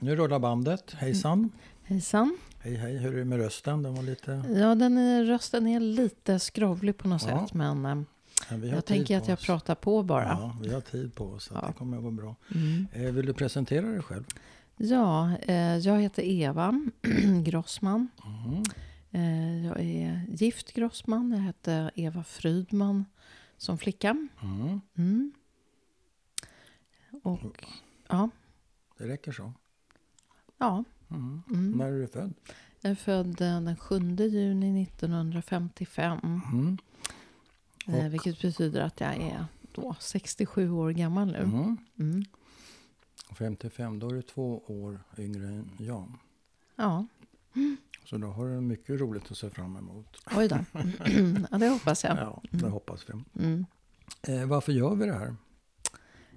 Nu rullar bandet. Hejsan. Hejsan. Hej hej, hur är det med rösten? Den var lite... Ja, den är, rösten är lite skrovlig på något Ja. sätt. Men eh, vi har jag tänker att jag pratar på bara. Ja, vi har tid på oss, Ja. det kommer att gå bra. Mm. Eh, vill du presentera dig själv? Ja, eh, jag heter Eva Grossman. Eh, jag är gift Grossman. Jag hette Eva Frydman som flicka. Mm. Mm. Och ja, Det räcker så. Ja. Mm. Mm. När är du född? Jag är född eh, den 7 juni 1955. Mm. Eh, Och- vilket betyder att jag är då 67 år gammal nu. Mm. Mm. 55, då är du två år yngre än jag. Ja, Så då har du mycket roligt att se fram emot. oj då. ja, det hoppas jag. Ja, det hoppas vi. Mm. Eh, varför gör vi det här?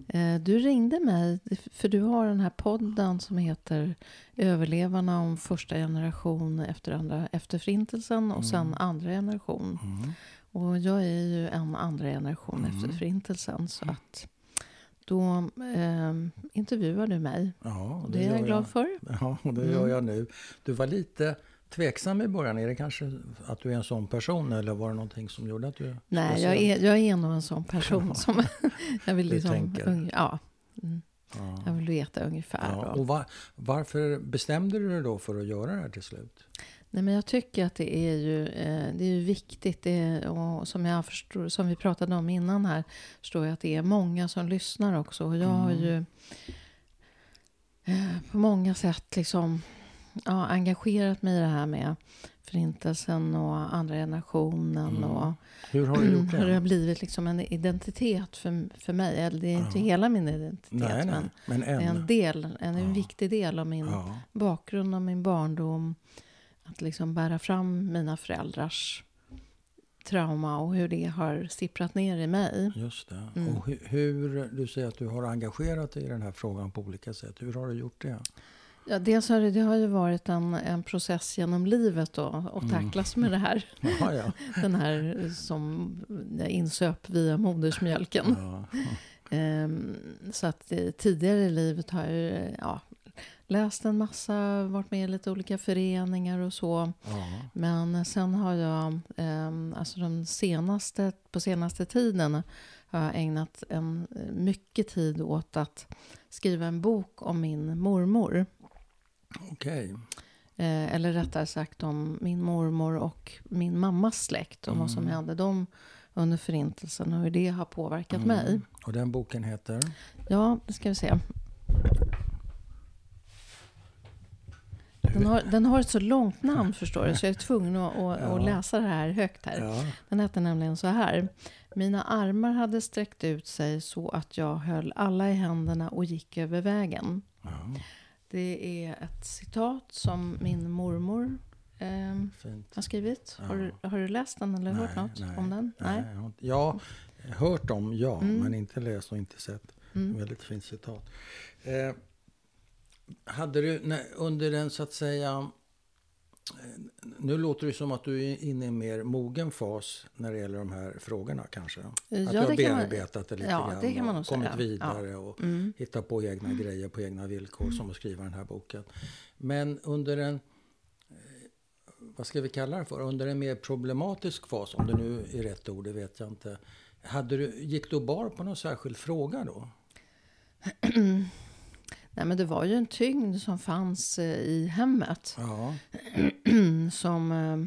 Eh, Du ringde mig, för du har den här podden som heter Överlevarna om första generation efter, andra, efter förintelsen och sen andra generation. Mm. Och jag är ju en andra generation Mm. efter förintelsen. Så att då eh, intervjuar du mig. Ja, Och det är jag glad för. Ja, det Mm. gör jag nu. Du var lite tveksam i början. Är det kanske att du är en sån person eller var det någonting som gjorde att du... Nej, jag är, jag är nog en sån person som jag vill liksom... tänker. ung- Ja, mm, Ja. jag vill veta ungefär. Ja, och va, varför bestämde du dig då för att göra det här till slut? Nej, men jag tycker att det är ju, eh, det är ju viktigt. Är, och som, jag förstår, som vi pratade om innan här. Förstår jag att det är många som lyssnar också. Och jag har Mm. ju eh, på många sätt liksom, ja, engagerat mig i det här med Förintelsen och andra generationen. Mm. Och Hur har du gjort hur det har det? blivit liksom en identitet för, för mig. Eller det är inte Ja. hela min identitet. Nej, nej, Men men det är en en. del, en, en Ja. viktig del av min Ja, bakgrund av min barndom. Att liksom bära fram mina föräldrars trauma och hur det har sipprat ner i mig. just det. Mm. Och hur, hur, du säger att du har engagerat dig i den här frågan på olika sätt. Hur har du gjort det? Ja, dels har det, det har ju varit en, en process genom livet då, att Mm. tacklas med det här. Ja, ja. Den här som jag insöp via modersmjölken. ja. Ehm, så att eh, tidigare i livet har jag eh, ja, läst en massa, varit med i lite olika föreningar och så. Men sen har jag, ehm, alltså de senaste, på senaste tiden har jag ägnat en, mycket tid åt att skriva en bok om min mormor. Okej. Eh, eller rättare sagt om min mormor och min mammas släkt. Och vad som Mm. hände dem under förintelsen och hur det har påverkat Mm. mig. Och den boken heter? Ja, det ska vi se. Den har, den har ett så långt namn förstår du, så jag är tvungen att, att, Ja. att läsa det här högt här. Ja. Den heter nämligen så här. Mina armar hade sträckt ut sig så att jag höll alla i händerna och gick över vägen. ja. Det är ett citat som min mormor eh, har skrivit. Ja. Har, du, har du läst den eller hört något om den? Nej. inte- Ja, hört om, ja, Mm. men inte läst och inte sett. Mm. Väldigt fint citat. Eh, hade du under den så att säga... Nu låter det som att du är inne i en mer mogen fas när det gäller de här frågorna kanske. Att Ja, du har bearbetat det lite ja, grann det kan man och nog kommit säga. vidare och Mm. hittat på egna grejer på egna villkor som att skriva den här boken. Men under en, eh, vad ska vi kalla det för, under en mer problematisk fas, om det nu är rätt ord, det vet jag inte. Hade du, gick du och bar på någon särskild fråga då? Nej, men det var ju en tyngd som fanns eh, i hemmet. Ja, som eh,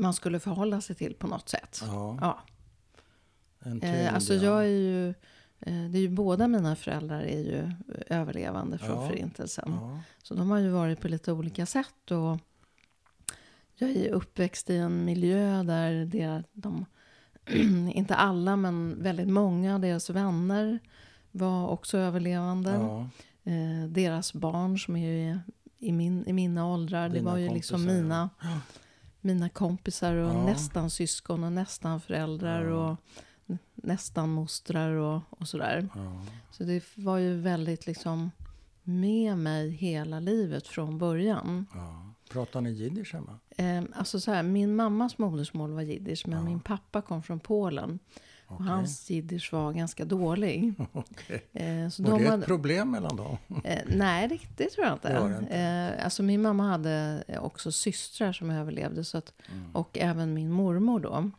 man skulle förhålla sig till på något sätt. ja. Ja. En Eh, tyngd, alltså ja. jag är ju, eh, det är ju båda mina föräldrar är ju överlevande från Ja. förintelsen. Ja, Så de har ju varit på lite olika sätt. Och jag är uppväxt i en miljö där det, de, inte alla men väldigt många av deras vänner var också överlevande. ja, Eh, deras barn som är ju i, min, i mina åldrar. det Dina var ju liksom kompisar, mina, mina kompisar och Ja. nästan syskon och nästan föräldrar Ja. och nästan mostrar och, och sådär. ja. Så det var ju väldigt liksom med mig hela livet från början. ja. Pratar ni jiddisch hemma? Eh, alltså så här, min mammas modersmål var jiddisch men Ja. min pappa kom från Polen. Och Okej. hans jiddisch var ganska dålig. Okej. Eh, så Var de det hade- ett problem mellan dem? Eh, nej, det, det tror jag inte. Det inte. Eh, alltså min mamma hade också systrar som överlevde. Så att, Mm. Och även min mormor då.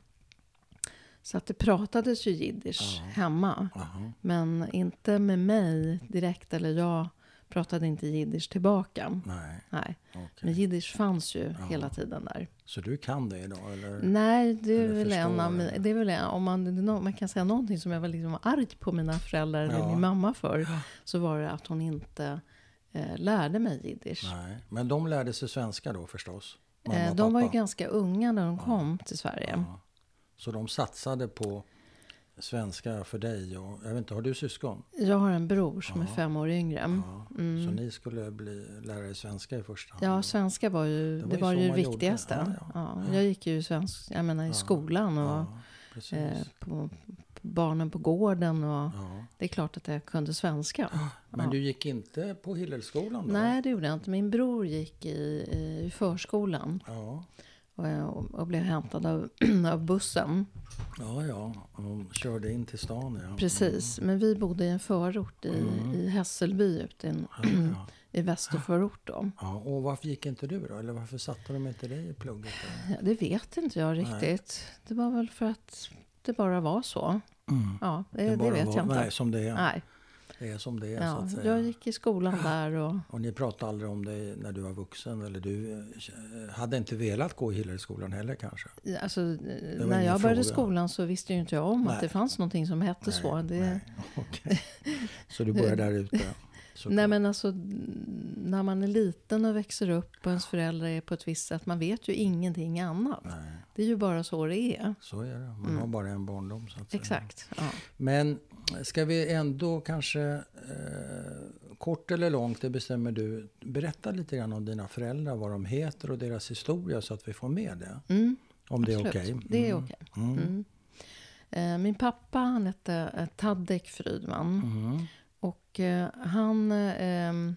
Så att det pratades ju jiddisch Ja. hemma. Aha. Men inte med mig direkt. Eller jag pratade inte jiddisch tillbaka. Nej, Nej. okej. Men jiddisch fanns ju Ja. hela tiden där. Så du kan det idag? Eller? Nej, det är Eller väl en av mina, eller? det är väl en, om man, är man kan säga någonting som jag var liksom arg på mina föräldrar eller Ja. min mamma för. Så var det att hon inte eh, lärde mig jiddisch. Nej. Men de lärde sig svenska då förstås? Mamma Eh, de var ju ganska unga när de Ja. kom till Sverige. Så de satsade på svenska för dig? Och, jag vet inte, har du syskon? Jag har en bror som är Ja. fem år yngre. Ja. Så Mm. ni skulle bli, lära er svenska i första hand? Ja, svenska var ju Det det var var ju så det viktigaste. Ja, Ja, ja. Jag gick ju i, svensk, jag menar, i skolan och eh, på, barnen på gården. Och. Det är klart att jag kunde svenska. Men Ja. du gick inte på Hillelskolan då? Nej, det gjorde jag inte. Min bror gick i, i förskolan och, och blev hämtad av, av bussen. ja, ja. Och körde in till stan ja. Precis, men vi bodde i en förort i, Mm. i Hässelby ute i, Ja, ja. i västerförort. Då. ja, och varför gick inte du då? Eller varför satte de inte dig i plugget? Ja, det vet inte jag Nej. riktigt. Det var väl för att det bara var så. Mm. Ja, det, det, bara vet var- jag inte. Nej, som det är. Nej. Det är som det är så Ja, att säga. jag gick i skolan där och Och ni pratade aldrig om det när du var vuxen? Eller du eh, hade inte velat gå i Hillelskolan heller kanske? alltså, var när jag började fråga. skolan så visste ju inte jag om Nej. att det fanns någonting som hette så. Det, nej. Okej. Så du började där ute? såklart. Nej men alltså när man är liten och växer upp och ens föräldrar är på ett visst sätt. Man vet ju ingenting annat. Nej, Det är ju bara så det är. så är det. Man Mm. har bara en barndom så att säga. Exakt. Ja. Men ska vi ändå kanske, eh, kort eller långt, det bestämmer du. Berätta lite grann om dina föräldrar, vad de heter och deras historia så att vi får med det. Mm, Om det är absolut. okej. Det är Mm. okej. Mm. Mm. Eh, min pappa han hette eh, Tadek Frydman. Mm. Och eh, han... Eh, ehm,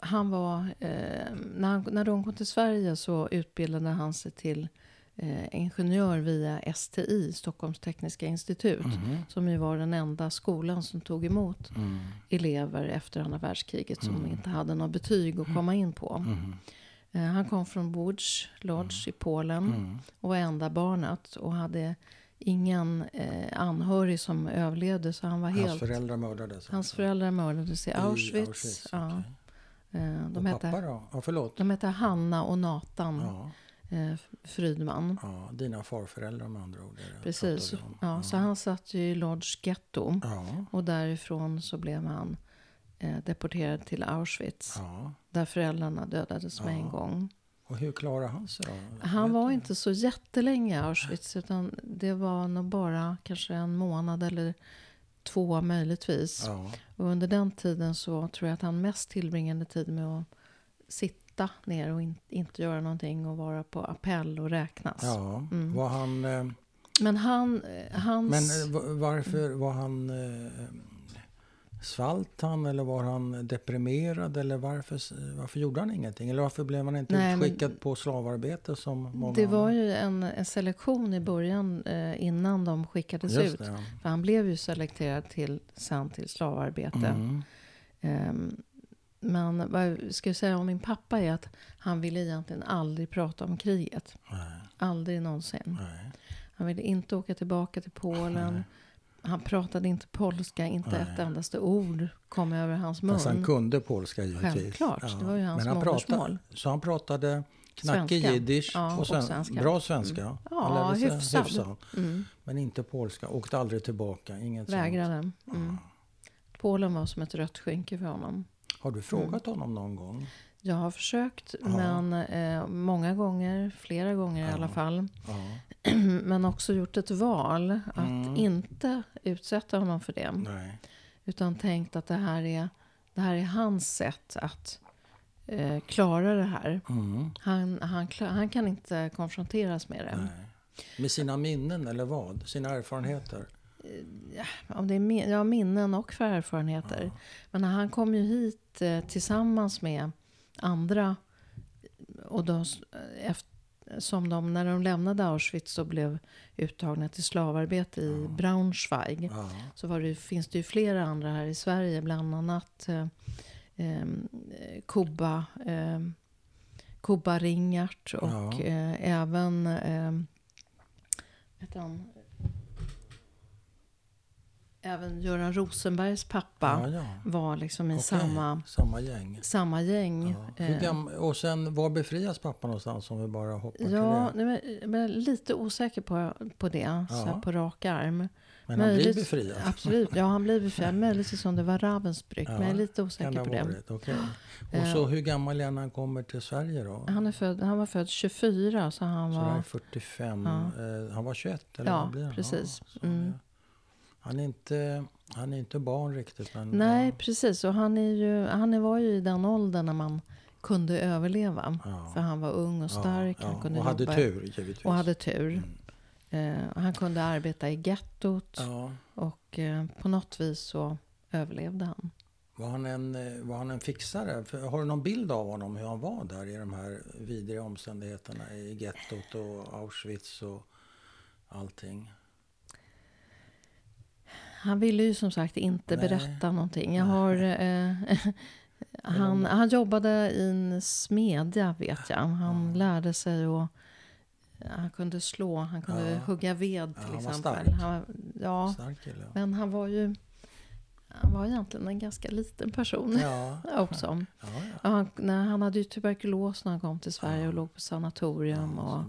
han var... Eh, när, han, när de kom till Sverige så utbildade han sig till eh, ingenjör via STI, Stockholms Tekniska Institut. Mhm. Som ju var den enda skolan som tog emot Mm. elever efter andra världskriget som Mm. inte hade något betyg att komma in på. Mm. Eh, han kom från Łódź Lodz i Polen Mm. och var enda barnet och hade ingen eh, anhörig som överlevde så han var Hans helt... föräldrar mördades? Hans alltså. föräldrar mördades i I Auschwitz. ja. okej. Eh, de, Och pappa hette, då? Ja, förlåt. de hette Hanna och Nathan Ja, eh, Frydman. ja, dina farföräldrar med andra ord. Precis. om. Ja, Så han satt ju i Lodz getto. Ja, Och därifrån så blev han eh, deporterad till Auschwitz. ja. Där föräldrarna dödades med Ja. en gång. Och hur klarade han sig då? Han var du? inte så jättelänge i Auschwitz. Utan det var nog bara kanske en månad eller två möjligtvis. Ja, Och under den tiden så tror jag att han mest tillbringade tid med att sitta ner och in, inte göra någonting och vara på appell och räknas. ja. Mm. Var han... Eh, Men han, eh, hans... men eh, va- varför var han... Eh, svalt han eller var han deprimerad eller varför, varför gjorde han ingenting? Eller varför blev han inte Nej, utskickad på slavarbete som många det var ju en, en selektion i början eh, innan de skickades Just ut. det, ja. För han blev ju selekterad till, sen till slavarbete. Mm. Ehm, men vad jag ska säga om min pappa är att han ville egentligen aldrig prata om kriget. Nej, Aldrig någonsin. nej. Han ville inte åka tillbaka till Polen. Nej. Han pratade inte polska, inte Nej. ett endaste ord kom över hans mun. Fast han kunde polska givetvis. Självklart, det var ju hans Men han pratade, så han pratade knackig jiddisch Ja, och, och sven, svenska. bra svenska. Mm. Ja, sig hyfsad. Mm, Men inte polska. Åkte aldrig tillbaka. Inget vägrade. Mm. Polen var som ett rött skynke för honom. Har du frågat honom någon gång? Jag har försökt, Ja. men eh, många gånger, flera gånger i Ja. alla fall. Ja. Men också gjort ett val att Mm. inte utsätta honom för det. Nej. Utan tänkt att det här är, det här är hans sätt att eh, klara det här. Mm. Han, han, han kan inte konfronteras med det. Nej. Med sina minnen eller vad? Sina erfarenheter? Om det är min, ja, minnen och för erfarenheter. Ja. Men han kom ju hit eh, tillsammans med andra och då, s- efter, som de, när de lämnade Auschwitz och blev uttagna till slavarbete i Ja. Braunschweig. Ja. Så var det, finns det ju flera andra här i Sverige, bland annat eh, eh, Kuba, eh, Kuba Ringart och eh, även eh, han, även Göran Rosenbergs pappa Ja, ja. var liksom i Okej, samma, samma gäng. samma gäng. Ja. Eh, gam- och sen, var befrias pappa någonstans om vi bara hoppar till Ja, det? nej, men, lite osäker på, på det, så här Ja. på rak arm. Men han möjligt- blir befriad? Absolut, ja han blev befriad. Möjligtvis om det var Ravensbrück, Ja, men jag är lite osäker på det. Okej. Och Eh, så hur gammal är när han kommer till Sverige då? Han, är född, han var född 24, så han Så var... 45. Ja. Eh, han var 21 eller Ja, vad blir han? precis. så Mm. Han, är inte, han är inte barn riktigt. Men, Nej, ja. precis. Och han, är ju, han var ju i den åldern när man kunde överleva. Ja. För han var ung och stark. Ja, han ja. kunde och hade jobba, tur givetvis. Och hade tur. Mm. Eh, han kunde arbeta i gettot. Och eh, på något vis så överlevde han. Var, han en, eh, var han en fixare? För, har du någon bild av honom hur han var där i de här vidriga omständigheterna i gettot och Auschwitz och allting? Han ville ju som sagt inte Nej. berätta någonting. Jag har... Eh, han, han jobbade i en smedja, vet jag. Han Ja. lärde sig att... Han kunde slå, han kunde Ja. hugga ved Ja, till han var exempel. stark. Han, ja, Stark kille. men han var ju... Han var egentligen en ganska liten person Ja, också. ja, ja. Ja, han, han hade ju tuberkulos när han kom till Sverige Ja. och låg på sanatorium. ja och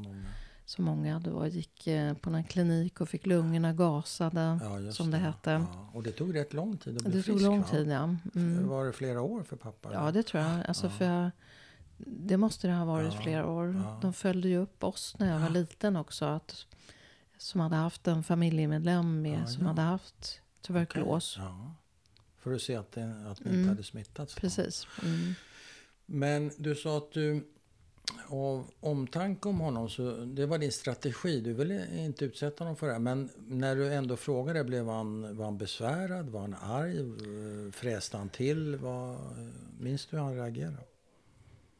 så många. då gick eh, på en klinik och fick lungorna gasade. Ja, som det hette. Ja. Och det tog rätt lång tid att bli det tog frisk, lång va? tid, ja. Mm. Var det flera år för pappa? Ja, det tror jag. Alltså Ja. för jag, det måste det ha varit flera år. De följde ju upp oss när jag var liten också. Att, som hade haft en familjemedlem med som hade haft tuberkulos. Ja. För att se att, det, att ni Mm. inte hade smittats. Precis. Mm. Men du sa att du av omtanke om honom så det var din strategi. Du ville inte utsätta honom för det här. Men när du ändå frågade blev han, var han besvärad? Var han arg? Eh, Fräste han till? Var, minns du hur han reagerade?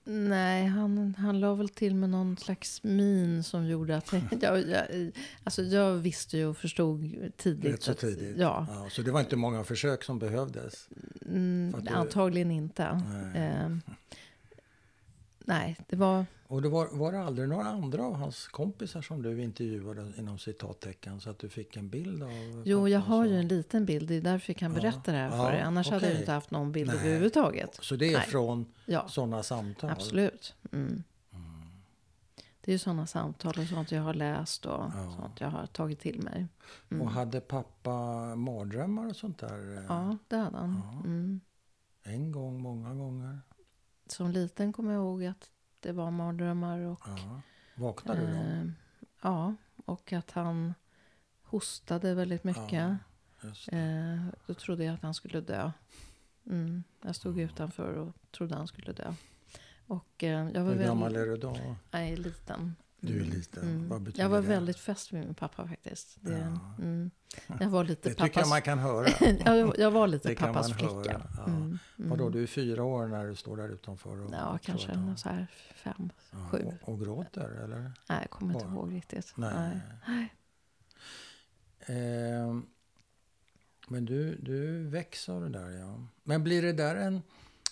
Nej, han, han la väl till med någon slags min som gjorde att... jag, jag, alltså jag visste ju och förstod tidigt. Rätt så att- tidigt? Ja, Ja, så det var inte många försök som behövdes? mm, att du- antagligen inte. Nej. Eh, nej, det var... Och det var, var det aldrig några andra av hans kompisar som du intervjuade inom citattecken så att du fick en bild av? Jo, jag har ju en liten bild. Det är därför jag kan Ja, berätta det här ja, för dig. Annars hade jag inte haft någon bild Nej. överhuvudtaget. Så det är Nej. från Ja, sådana samtal? absolut. Mm. Det är ju sådana samtal och sånt jag har läst och Ja. sånt jag har tagit till mig. Mm. Och hade pappa mardrömmar och sånt där? Ja, det hade han. Mm. En gång, många gånger? Som liten kommer jag ihåg att det var mardrömmar och, Ja. Vaknade du då? eh, ja, och att han hostade väldigt mycket. Ja. Eh, då trodde jag att han skulle dö. Mm. Jag stod Ja. utanför och trodde han skulle dö. Och eh, jag var Hur gammal väldigt... är du då? Nej, liten. Du är liten. Mm. Vad betyder Jag var det? väldigt fäst med min pappa faktiskt. Det, Ja. mm. Jag var lite Det tycker jag pappas... man kan höra. jag, jag var lite Det pappas flicka. höra, ja. Mm. Mm. Vadå, du är fyra år när du står där utanför? Och Ja, kanske så här fem, ja, sju. Och, och gråter, eller? Nej, jag kommer inte Bara. ihåg riktigt. Nej. Nej. Ehm, men du, du växer av det där, ja. Men blir det där en...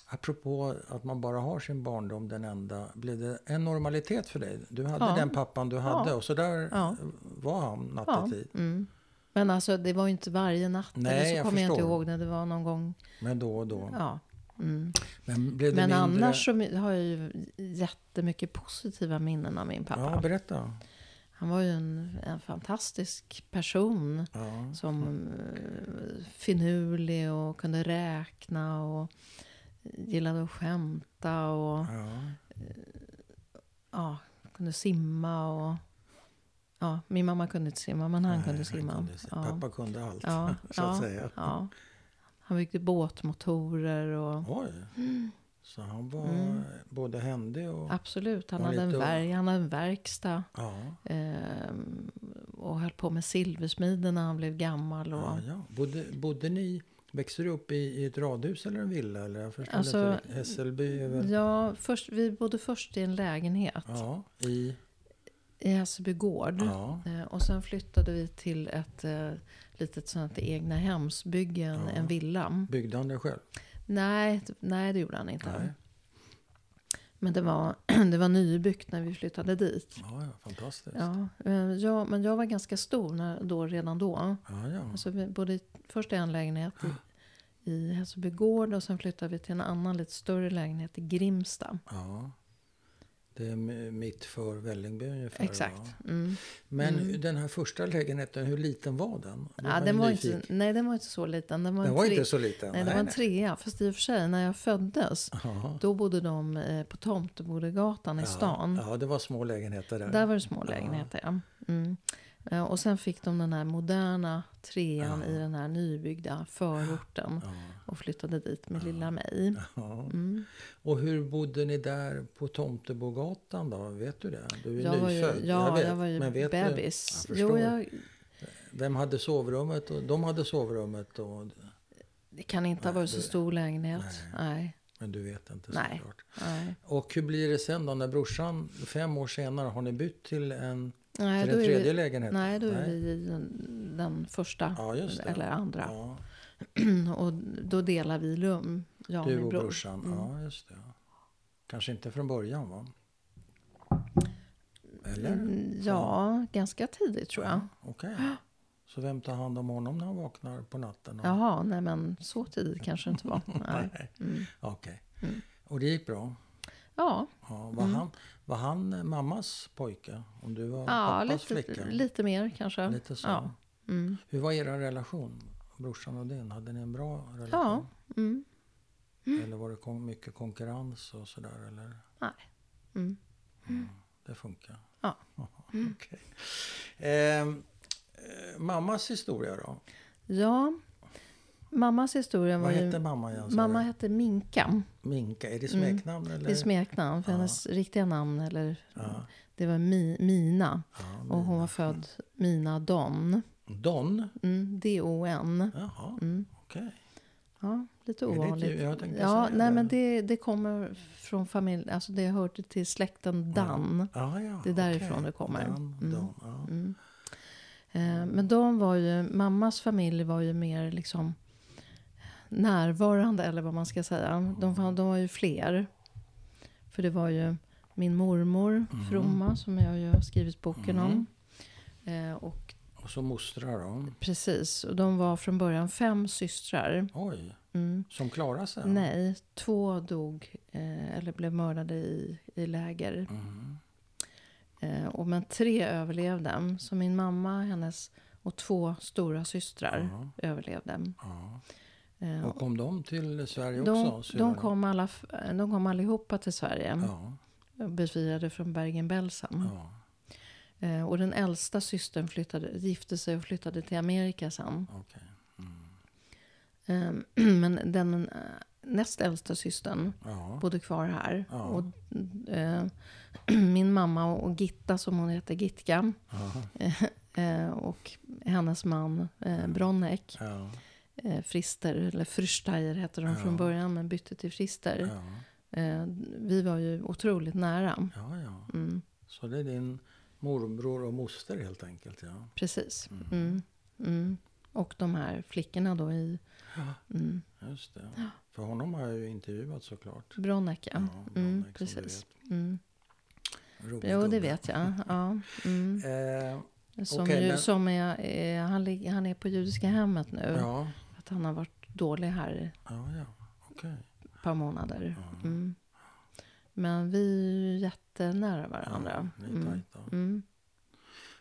Apropå att man bara har sin barndom, den enda. Blir det en normalitet för dig? Du hade Ja. den pappan du hade Ja. och så där Ja. var han nattetid. Mm. Men alltså, det var ju inte varje natt. Nej, eller så jag kommer jag inte ihåg när det var någon gång. Men då och då. Ja. Mm. Men blev det Men mindre... annars så har jag ju jättemycket positiva minnen av min pappa. Ja, berätta. Han var ju en, en fantastisk person. Ja. Som eh, finurlig och kunde räkna och gillade att skämta och Ja. ja, kunde simma. Och, ja, min mamma kunde inte simma, men han Nej, kunde simma. kunde se- ja. Pappa kunde allt, Ja, så att säga. Han byggde båtmotorer och Oj. Så han var Mm. både händig och... absolut, han Var hade, en verk, han hade en verkstad. Ja. ehm, och höll på med silversmide när han blev gammal. Och, Ja, ja. Bodde, bodde ni... Växte du upp i, i ett radhus eller en villa? Eller? Jag förstår Alltså, inte. riktigt. Hässelby är väl... Ja, först, vi bodde först i en lägenhet. Ja, i... i Hässelby gård. Ja. Eh, och sen flyttade vi till ett eh, litet sånt egna hemsbygge, en, Ja. en villa. Byggde han det själv? Nej, nej, det gjorde han inte. Nej. Men det var, det var nybyggt när vi flyttade dit. Ja, ja, fantastiskt. Ja, eh, jag, men jag var ganska stor när, då, redan då. Ja, ja. Alltså vi bodde i- först i en lägenhet i, Hässelby gård och sen flyttade vi till en annan lite större lägenhet i Grimsta. ja. Det är mitt för Vällingby ungefär. Exakt. Mm. Men den här första lägenheten, hur liten var den? Då Ja, jag den var inte, nej, den var inte så liten. Den var, Den en var tre- inte så liten? Nej, det var en trea. Fast i och för sig, när jag föddes, Ja. då bodde de eh, på Tomtebodegatan i stan. Ja, det var små lägenheter där. Där var det små lägenheter, ja. Mm. Eh, Och sen fick de den här moderna trean Ja. i den här nybyggda förorten. Ja. Och flyttade dit med lilla mig. Ja. Mm. Och hur bodde ni där på Tomtebogatan då? Vet du det? Du är Jag var ju, nyfödd. ja, vet. jag var ju Men vet du- bebis. Jag jo, jag, Vem hade sovrummet? Och de hade sovrummet. Och, det kan inte ha Nej, varit så stor lägenhet. Nej. men du vet inte Nej. såklart. Nej, Och hur blir det sen då när brorsan, fem år senare, har ni bytt till en, nej till då en är tredje vi, lägenhet? nej, då är vi i den, den första. Ja. Eller andra. Ja, Och då delar vi rum, jag du och bror. brorsan. Mm. Ja, just det. Kanske inte från början va? Eller? Mm, Ja, ganska tidigt tror jag. Ja, Okej. Så vem tar hand om honom när han vaknar på natten? och- Jaha, nej men så tidigt kanske det inte var. Nej. Nej. Mm. Okej. Mm. Och det gick bra? Ja, Ja, var, Mm. han, var han eh, mammas pojke? Om du var ja pappas lite, flicka? lite mer kanske. Lite så. Ja. Mm. Hur var er relation? Brorsan och din? Hade ni en bra Ja. relation? Mm. Eller var det mycket konkurrens och sådär? Eller? Mm. Det funkar? Ja. Okej. Ehm, eh, mammas historia då? Ja, mammas historia var Vad ju... hette mamma igen? Mamma hette Minka. Minka. Är det smeknamn? Eller? Det är smeknamn. För Ja. hennes riktiga namn eller, Ja. det var Mi, Mina. Ja, Och hon var född Mina Don. Don? Mm, D-O-N. Jaha, Mm. okej. Ja, lite ovanligt. ja, säga nej det. men det, det kommer från familj, alltså det hörde till släkten Dan. Ja, ja, Det är därifrån okej. det kommer. Dan, Mm. Don, ja. Mm. Eh, men de var ju, mammas familj var ju mer liksom närvarande eller vad man ska säga. De, var- de var ju fler. För det var ju min mormor Fromma som jag ju har skrivit boken om. Eh, och Och så mostrar då? precis, och de var från början fem systrar. Oj, Mm. som klarar sig? Nej, två dog eh, eller blev mördade i, i läger. Mhm. Eh, och men tre överlevde. Så min mamma, hennes och två stora systrar överlevde. Eh, Och kom de till Sverige de, också? de, kom alla, de kom allihopa till Sverige. Ja, Befriade från Bergen-Belsen. ja. Eh, och den äldsta systern flyttade, gifte sig och flyttade till Amerika sen. okej. Mm. Eh, men den eh, näst äldsta systern Ja, bodde kvar här. Ja. Och, eh, min mamma och Gitta, som hon heter, Gitka, ja, och hennes man eh, Bronnek, ja, eh, Frister, eller Früsteyer hette de Ja. från början, men bytte till Frister. ja, Eh, vi var ju otroligt nära. ja, ja. Mm, Så det är din morbror och moster helt enkelt? Ja. precis. Mm, mm. Och de här flickorna då i mm, Just det. För honom har jag ju intervjuat såklart. Bronnek. Ja. Ja, Mm, precis. Mm. Rolig Jo, det vet jag. Ja. Mm. Eh, Som, Okej, ju, men- som är, är, han, han är på judiska hemmet nu. ja, Att han har varit dålig här i ja, ja. Okej. ett par månader. Ja. Mm. Men vi är ju jättenära varandra. Ja, Mm. Mm.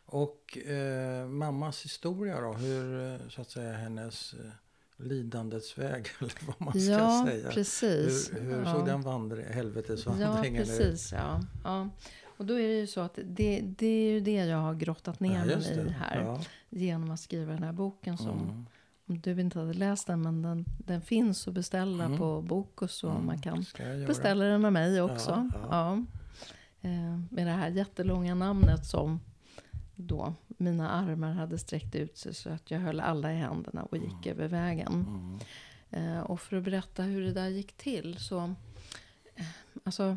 Och eh, mammas historia då? Hur, eh, så att säga, hennes eh, lidandets väg, eller vad man ska Ja, säga. precis. Hur, hur ja. såg den vandring, Ja, helvetesvandringen ut? precis. Ja. Ja. Och då är det ju så att det, det är ju det jag har grottat ner Ja, mig i här. Ja. Genom att skriva den här boken som, Mm. Om du inte hade läst den, men den, den finns att beställa Mm. på Bokus och Mm. man kan beställa den av mig också. Ja, Ja, ja. Eh, med det här jättelånga namnet som då mina armar hade sträckt ut sig så att jag höll alla i händerna och gick över vägen. Mm. Eh, och för att berätta hur det där gick till så... Eh, alltså,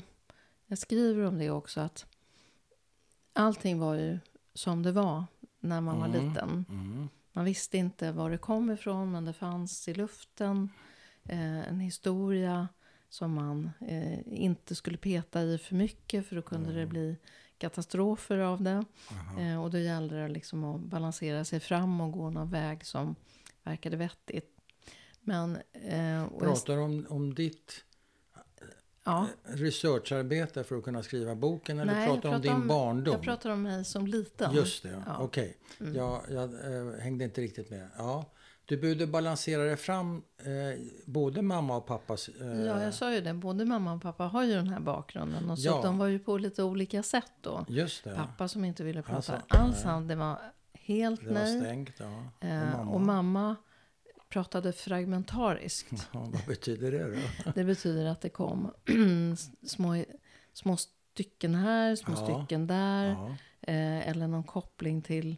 jag skriver om det också att allting var ju som det var när man var Mm. liten. Mm. Man visste inte var det kom ifrån, men det fanns i luften eh, en historia som man eh, inte skulle peta i för mycket för då kunde det bli katastrofer av det. Eh, och då gällde det liksom att balansera sig fram och gå någon väg som verkade vettigt. Men... Eh, Pratar om, om ditt ja, researcharbete för att kunna skriva boken eller Nej, pratar du om din om- barndom? jag pratar om mig som liten. Just det, Ja. okej. Mm. Jag, jag eh, hängde inte riktigt med. Ja. Du borde balansera dig fram, eh, både mamma och pappas... Eh, Ja, jag sa ju det. Både mamma och pappa har ju den här bakgrunden. Och så Ja. de var ju på lite olika sätt då. Just det, Pappa som inte ville prata Alltså, alls. nej. Han, det var helt det var nej. stängt. Ja. Och Eh, mamma. och mamma pratade fragmentariskt. Ja, vad betyder det då? Det betyder att det kom små, små stycken här, små Ja. stycken där. Ja. Eh, eller någon koppling till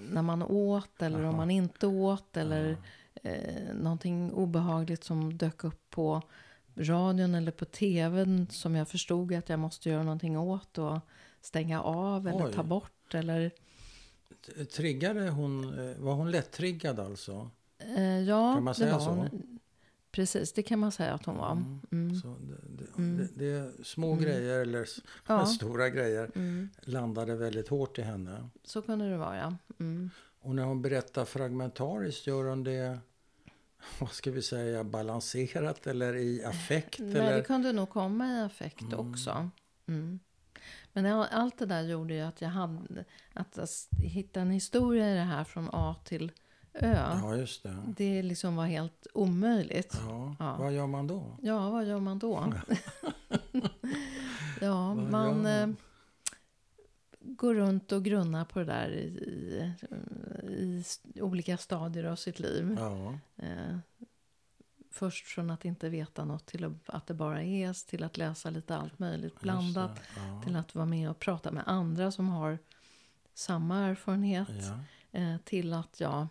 när man åt eller Jaha. om man inte åt. Eller eh, någonting obehagligt som dök upp på radion eller på tvn som jag förstod att jag måste göra någonting åt och stänga av eller Oj. ta bort. Eller, Triggade hon, eh, var hon lätt-triggad alltså? Eh, ja, Kan man säga det var så? hon. Precis, det kan man säga att hon var. Mm. Mm. Så det, det, Mm. det, är små Mm. grejer eller Ja. stora grejer Mm. landade väldigt hårt i henne. Så kunde det vara, ja. Mm. Och när hon berättar fragmentariskt, gör hon det vad ska vi säga, balanserat eller i affekt? Nej, eller? det kunde nog komma i affekt också. Men all- allt det där gjorde ju att jag hade... Att hitta en historia i det här från A till Ö. Ja, just det. Det liksom var helt omöjligt. Ja. Ja. Vad gör man då? Ja, vad gör man då? ja, Vad man man? eh, går runt och grunnar på det där i, i, i olika stadier av sitt liv. Ja, Eh, först från att inte veta något till att, det bara är till att läsa lite allt möjligt blandat. Ja. Till att vara med och prata med andra som har samma erfarenhet. Ja. Eh, till att jag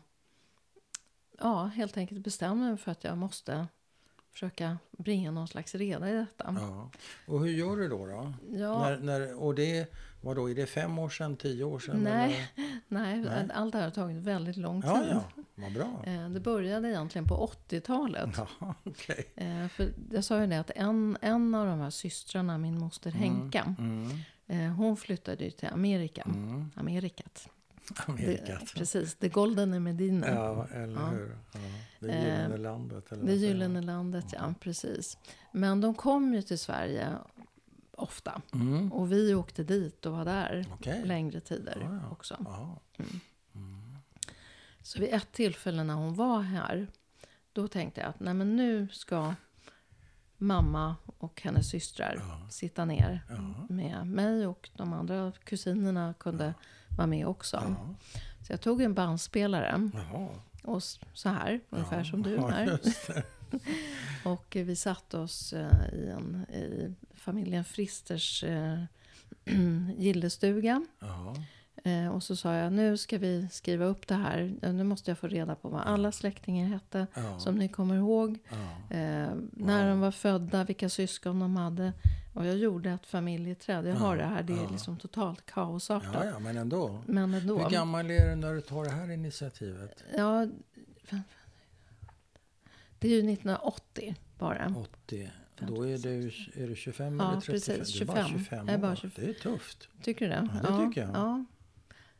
ja, helt enkelt bestämde mig för att jag måste försöka bringa någon slags reda i detta. Ja. Och hur gör du då? då? Ja, När, när, och det, vad då, är det fem år sedan, tio år sedan? Nej. Nej, Nej. allt det här har tagit väldigt lång tid. Ja, ja, vad bra. Eh, det började egentligen på 80-talet. Ja, okej. Eh, för jag sa ju det att en, en av de här systrarna, min moster Henka, Mm, eh, hon flyttade ju till Amerika. mm. Amerikat. Amerikat. Det, precis, det Golden Medina. Ja, eller Ja. hur? Ja. Det Eh, gyllene landet. Eller Det gyllene landet, ja. Precis. Men de kom ju till Sverige ofta. Mm. Och vi åkte dit och var där Okej. längre tider Ja, ja. också. Ja. Så vid ett tillfälle när hon var här, då tänkte jag att nej men nu ska mamma och hennes systrar Ja. sitta ner Ja. med mig och de andra kusinerna kunde vara med också. Ja. Så jag tog en bandspelare och så här, ungefär Ja. som du Ja, här. Och vi satte oss eh, i, en, i familjen Fristers eh, gillestuga. Ja. Eh, och så sa jag, nu ska vi skriva upp det här. Nu måste jag få reda på vad alla släktingar hette. Ja. Som ni kommer ihåg. Ja. Eh, när de var födda, vilka syskon de hade. Och jag gjorde ett familjeträd. Jag Ja, har det här, det är ja. liksom totalt kaosartat. ja, ja, men ändå. Men ändå. Hur gammal är du när du tar det här initiativet? Ja, det är ju 1980 bara. 80. Då är du, är du 25 Ja, eller 35? precis, Du är bara 25. 25 Jag är bara år. 25. Det är tufft. Tycker du det? Ja, det tycker jag. Ja,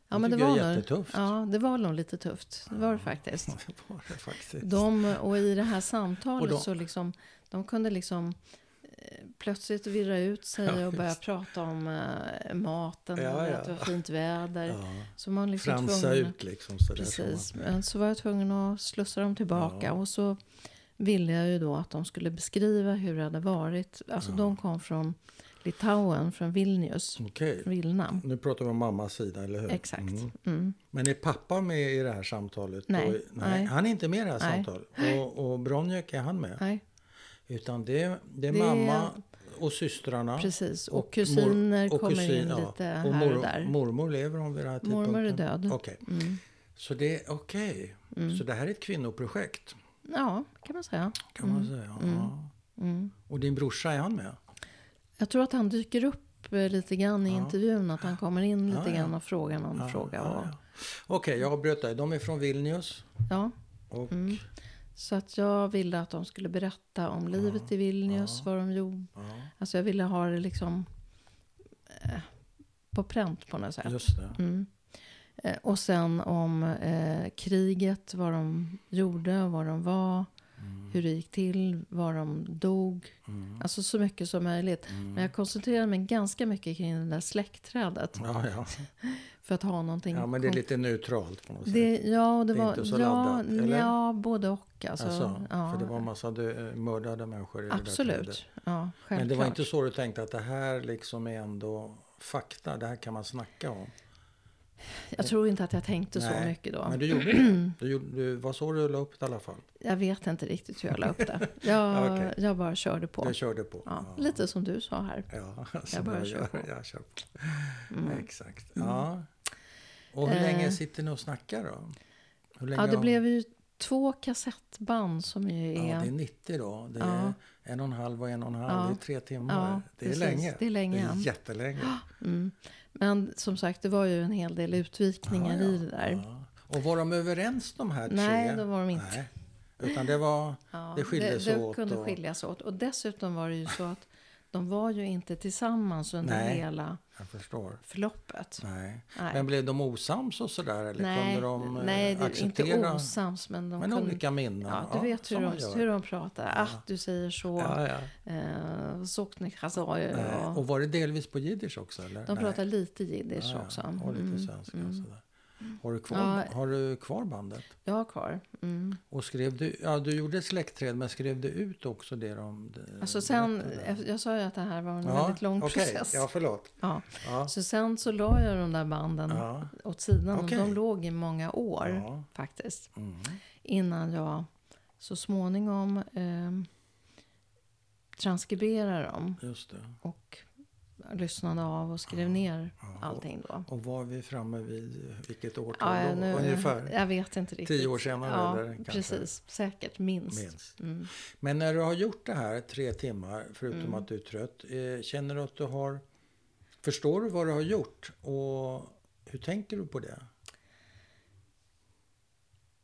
ja men det tycker jag var är nog, jättetufft. Ja, det var nog lite tufft. Det var det Ja. faktiskt. Det var det faktiskt. De, och i det här samtalet de- så liksom, de kunde liksom eh, plötsligt virra ut sig Ja, och börja prata om eh, maten Ja, och att det var fint väder. Så man liksom Fransa tvungen, ut liksom sådär. Precis, som men så var jag tvungen att slussa dem tillbaka. Och så ville jag ju då att de skulle beskriva hur det hade varit. Alltså de kom från Litauen, från Vilnius, Okej. Vilna. Nu pratar vi om mammas sida, eller hur? Exakt. Mm. Mm. Men är pappa med i det här samtalet? Nej, Och, nej. Han är inte med i det här Nej. samtalet. Och, och Bronjek, är han med? Nej, Utan det, det är Det mamma och systrarna. precis. Och, Och kusiner och kommer kusin, in ja. lite och här mor, och där. mormor lever hon vid den här tidpunkten? Mormor är död. Okej. Mm. Så det är okej. Mm. Så det här är ett kvinnoprojekt Ja, kan man säga. kan man säga. Mm. Ja. Mm. Och din brorsa, är han med? Jag tror att han dyker upp eh, lite grann i intervjun. Att han kommer in lite Ja, grann och frågar någon fråga. Och. Okej, jag avbröt dig. De är från Vilnius. ja. Och, Mm. Så att jag ville att de skulle berätta om livet i Vilnius, vad de gjorde. ja, Alltså jag ville ha det liksom eh, på pränt på något sätt. just det. Mm. Eh, och sen om eh, kriget, vad de gjorde, vad de var, hur det gick till, var de dog. Mm. Alltså så mycket som möjligt. Men jag koncentrerade mig ganska mycket kring det där släktträdet. Ja, ja. För att ha någonting. ja, men det är lite neutralt på något sätt. det, ja, det, Det var, inte så ja, laddat, eller? ja, både och. Alltså, Alltså, ja, För det var en massa dö- mördade människor i det där trädet. absolut. Ja, självklart. Men det var inte så du tänkte att det här liksom är ändå fakta, det här kan man snacka om? Jag tror inte att jag tänkte så Nej, mycket då. Men du gjorde det? Du, gjorde- du, vad så du la upp det i alla fall? Jag vet inte riktigt hur jag la upp det. Jag, Okej. jag bara körde på. Jag körde på? Ja, Lite som du sa här. Ja, Jag bara jag, kör på. Mm. Jag kör på. Exakt. Ja. Och hur Eh. länge sitter ni och snackar då? Ja, det har- blev ju två kassettband som ju är... Ja, det är 90 då. Det är Ja. en och en halv och en och en halv. Ja. Det är tre timmar. Ja, det är precis. länge. Det är länge. Det är jättelänge. Mm. Men som sagt, det var ju en hel del utvikningar Ja, ja. i det där. Ja. Och var de överens de här tre? Nej, det var de inte. Nej. Utan det var... Det skildes det, det åt kunde och- skiljas åt. Och dessutom var det ju så att de var ju inte tillsammans under Nej. hela förloppet. Nej. Nej. Men blev de osams och sådär? Eller nej, kunde de eh, nej det är acceptera? inte osams. Men de men kunde, olika minnen? Ja, du vet hur de, hur de pratar. Att du säger så. Ja, ja. Eh, och... Och var det delvis på jiddisch också? Eller? De pratar lite jiddisch Ja, ja. också. Och lite Mm, svenska. mm. Sådär. Har, du kvar, Ja. har du kvar bandet? Jag har kvar. Mm. Och skrev du, ja, du gjorde släktträd, men skrev du ut också det de det- Alltså sen, berättade? jag sa ju att det här var en Ja, väldigt lång okej. process. Ja, förlåt. Ja. Ja. Så sen så la jag de där banden Ja. åt sidan. Okej. Och de låg i många år Ja. faktiskt. Mm. Innan jag så småningom eh, transkriberade dem. Just det. Och lyssnade av och skrev ner Ja. allting då. Och var vi framme vid vilket årtal Ja, då? nu, Ungefär? Jag vet inte riktigt. Tio år senare, Ja, eller kanske? precis. Säkert minst. Minst. Mm. Men när du har gjort det här tre timmar, förutom Mm. att du är trött, eh, känner du att du har... Förstår du vad du har gjort? Och hur tänker du på det?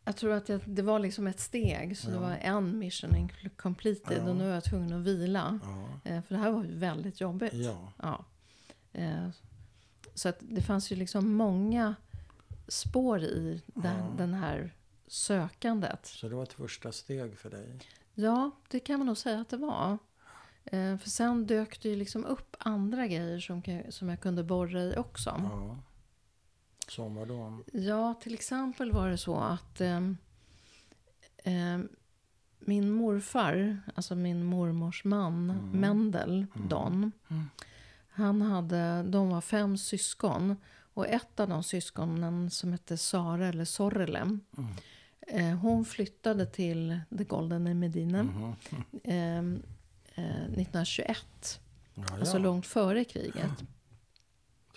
Jag tror att jag, det var liksom ett steg. Så det Ja. var en mission completed. Ja. Och nu är jag tvungen att vila. Ja. Eh, för det här var ju väldigt jobbigt. ja. Ja. Eh, så att det fanns ju liksom många spår i den, den här sökandet. Så det var ett första steg för dig? Ja, det kan man nog säga att det var. Eh, för sen dök det ju liksom upp andra grejer som, som jag kunde borra i också. Ja. Som vad då? Ja, till exempel var det så att ehm, ehm, min morfar, alltså min mormors man, Mendel, Don. Mm. Han hade, de var fem syskon. Och ett av de syskonen som hette Sara eller Sorrele. Eh, hon flyttade till The Golden i Medina. Mhm. ehm, eh, 1921. Ja, Alltså ja. långt före kriget.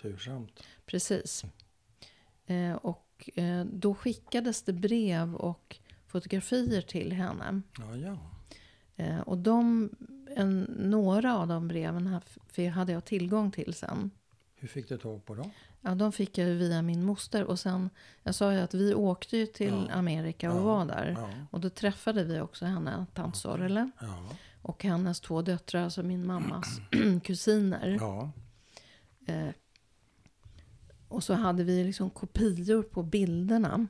Tursamt. Precis. Eh, och eh, då skickades det brev och fotografier till henne. Ja, ja. Eh, och de, en, några av de breven hade jag tillgång till sen. Hur fick du tag på dem? Ja, de fick jag via min moster. Och sen, jag sa ju att vi åkte ju till Ja. Amerika och Ja. var där. Ja. Och då träffade vi också henne, tant Sorrele. Och hennes två döttrar, alltså min mammas kusiner. ja. Eh, och så hade vi liksom kopior på bilderna.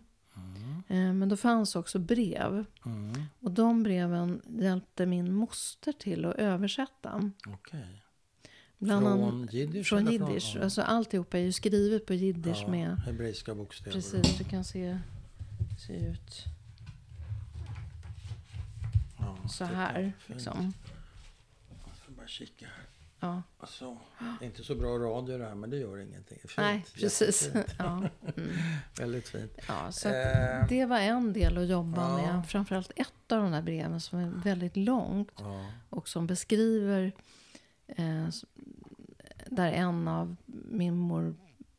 Eh, men då fanns också brev. Mm. Och de breven hjälpte min moster till att översätta. Okej. Bland Från jiddisch? från jiddisch. Ja. Alltså alltihopa är ju skrivet på jiddisch ja, med... Hebreiska bokstäver. Precis, du kan se, se ut Ja, så här. Liksom. Jag ska bara kika här. Ja. Så. Det är inte så bra radio det här, men det gör ingenting. Fint. Nej, precis. Ja. Mm. Väldigt fint. Ja, så Eh. det var en del att jobba Ja. med. Framförallt ett av de där breven som är väldigt långt. Ja. och som beskriver eh, där en av min mor,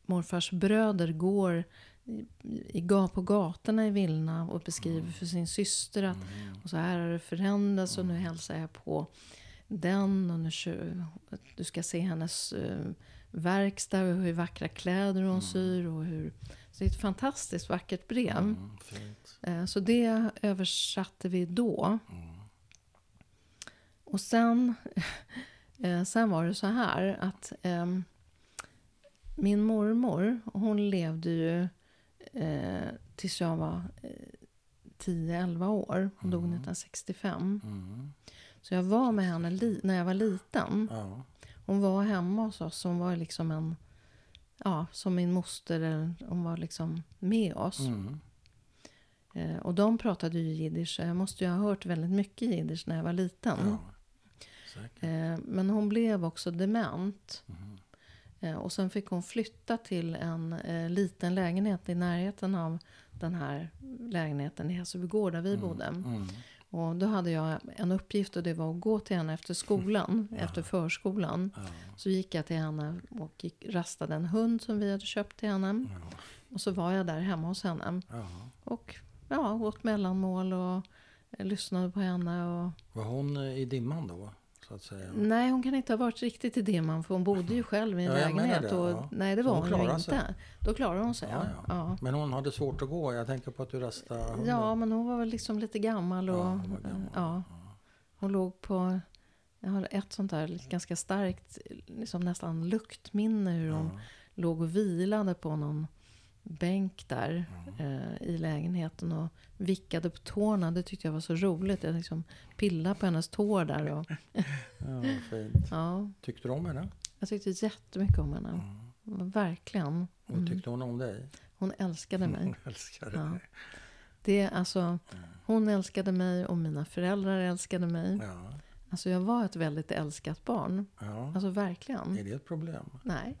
morfars bröder går i, på gatorna i Vilna och beskriver för sin syster att och så här har det förändrats och nu hälsar jag på den och nu, du ska se hennes eh, verkstad och hur vackra kläder hon syr. Och hur, så det är ett fantastiskt vackert brev. Mm. Eh, Så det översatte vi då. Och sen, eh, sen var det så här att ehm, min mormor, hon levde ju eh, tills jag var eh, 10-11 år. Hon dog 1965. Mm. Så jag var med henne li- när jag var liten. Ja. Hon var hemma hos oss. Hon var liksom en, ja, som min moster. Hon var liksom med oss. Mm. Eh, och de pratade ju jiddisch. Jag måste ju ha hört väldigt mycket jiddisch när jag var liten. ja. Eh, men hon blev också dement. Mhm. Eh, och sen fick hon flytta till en eh, liten lägenhet i närheten av den här lägenheten i Hässelbygård där vi bodde. Och då hade jag en uppgift och det var att gå till henne efter skolan, efter förskolan. Ja. Så gick jag till henne och gick, rastade en hund som vi hade köpt till henne. Ja. Och så var jag där hemma hos henne. Ja. Och ja, åt mellanmål och eh, lyssnade på henne. Och... Var hon eh, i dimman då? Så att säga? Nej, hon kan inte ha varit riktigt i dimman för hon bodde ju själv i en Ja, lägenhet. det, och, ja. Nej, det var hon hon, ju inte. sig? Då klarade hon sig, ja. Ja. Men hon hade svårt att gå. Jag tänker på att du rastade hunden. ja, men hon var väl liksom lite gammal. Och, Ja, hon var gammal. ja. Hon låg på... Jag har ett sånt där ganska starkt, liksom nästan luktminne hur hon låg och vilade på någon bänk där eh, i lägenheten och vickade på tårna. Det tyckte jag var så roligt. Jag liksom pillade på hennes tår där. Och, Ja, fint. ja, Tyckte du om henne? jag tyckte jättemycket om henne. Verkligen. Och Mm. tyckte hon om dig? Hon älskade mig. Hon älskade Ja. dig. Det, alltså, hon älskade mig och mina föräldrar älskade mig. Ja. Alltså jag var ett väldigt älskat barn. ja. Alltså verkligen. Är det ett problem? Nej,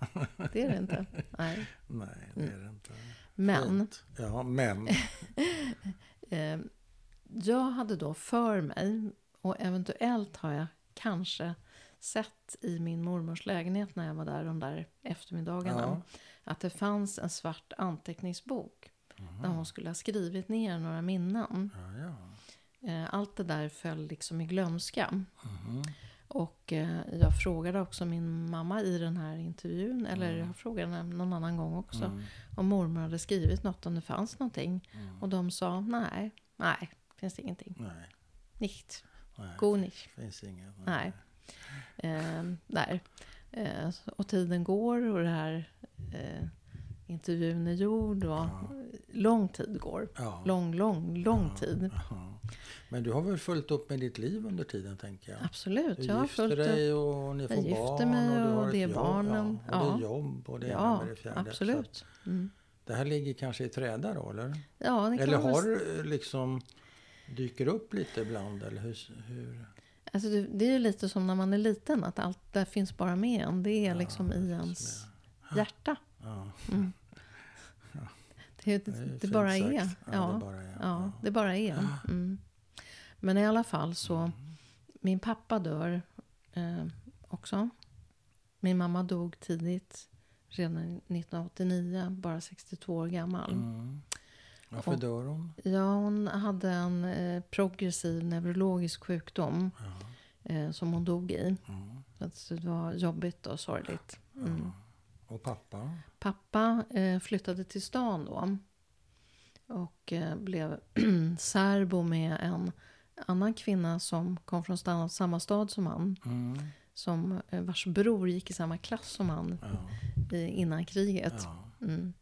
det är det inte. Nej. Nej, det är det inte. Men Fint. Ja, men. eh, jag hade då för mig, och eventuellt har jag kanske sett i min mormors lägenhet när jag var där de där eftermiddagarna. Ja. Att det fanns en svart anteckningsbok. Där hon skulle ha skrivit ner några minnen. Ja, ja. Eh, allt det där föll liksom i glömska. Mhm. Och eh, jag frågade också min mamma i den här intervjun, eller jag frågade henne någon annan gång också, Mm. om mormor hade skrivit något, om det fanns någonting. Mm. Och de sa nej, nej, finns ingenting. Nej, Nicht, nej. go nicht. finns inget. Nej. Eh, där. Eh, och tiden går och det här eh, intervjun är gjord och lång tid går. Ja. Lång, lång, lång tid. Men du har väl följt upp med ditt liv under tiden, tänker jag? Absolut. Du jag gifter dig och ni Jag får gifter barn mig och du och det är jobb, barnen. Ja, och det Ja. är jobb och det Ja, med det fjärde. Absolut. Mm. det här ligger kanske i träda då, eller? Ja, det kan Eller har du liksom dyker upp lite ibland, eller hur? hur? Alltså det, det är ju lite som när man är liten, att allt där finns bara med en. Det är Ja, liksom det i ens hjärta. Ja, Mm. Det, det, det är det, bara är. Ja, Ja, det bara är. ja, det bara är. Mm. Men i alla fall så, min pappa dör eh, också. Min mamma dog tidigt, redan 1989, bara 62 år gammal. Mm. Varför Och- dör hon? Ja, hon hade en eh, progressiv neurologisk sjukdom Ja. eh, som hon dog i. Mm. Så det var jobbigt och sorgligt. Mm. Och pappa? Pappa eh, flyttade till stan då. Och eh, blev särbo med en annan kvinna som kom från samma stad som han. Mm. Som, eh, vars bror gick i samma klass som han Ja. i, innan kriget. ja. Mm.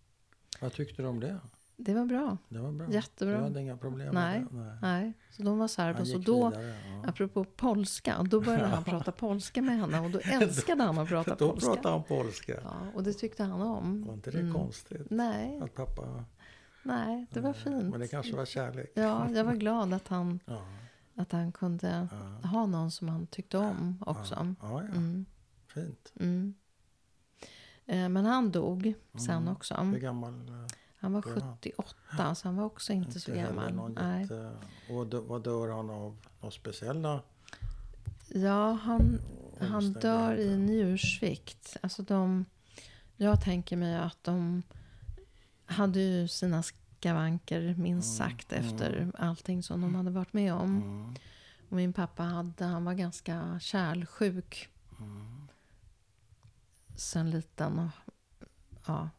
Vad tyckte du om det? Det var bra. Det var bra. Jättebra. Du hade inga problem Nej. med det? Nej. Nej, så de var. Och gick då, vidare. Ja. apropå polska, då började han prata polska med henne. Och då älskade han att prata Då polska. pratade han polska. Ja, och det tyckte han om. Var inte det Mm. konstigt? Nej, Att pappa... nej, det var fint. Men det kanske var kärlek. Ja, jag var glad att han, Ja. Att han kunde Ja. ha någon som han tyckte om också. Ja, ja. Mm, fint. mm. Eh, Men han dog sen Mm. också. Hur gammal? eh, Han var dog han? 78, så han var också inte så heller gammal. Nej. jätte- Och dö- vad dör han av? Något speciella? Ja, han, han dör i njursvikt. Alltså de, jag tänker mig att de hade ju sina skavanker minst Mm, sagt efter allting som de hade varit med om. Mm. Och min pappa hade, han var ganska kärlsjuk. Sen liten. Ja.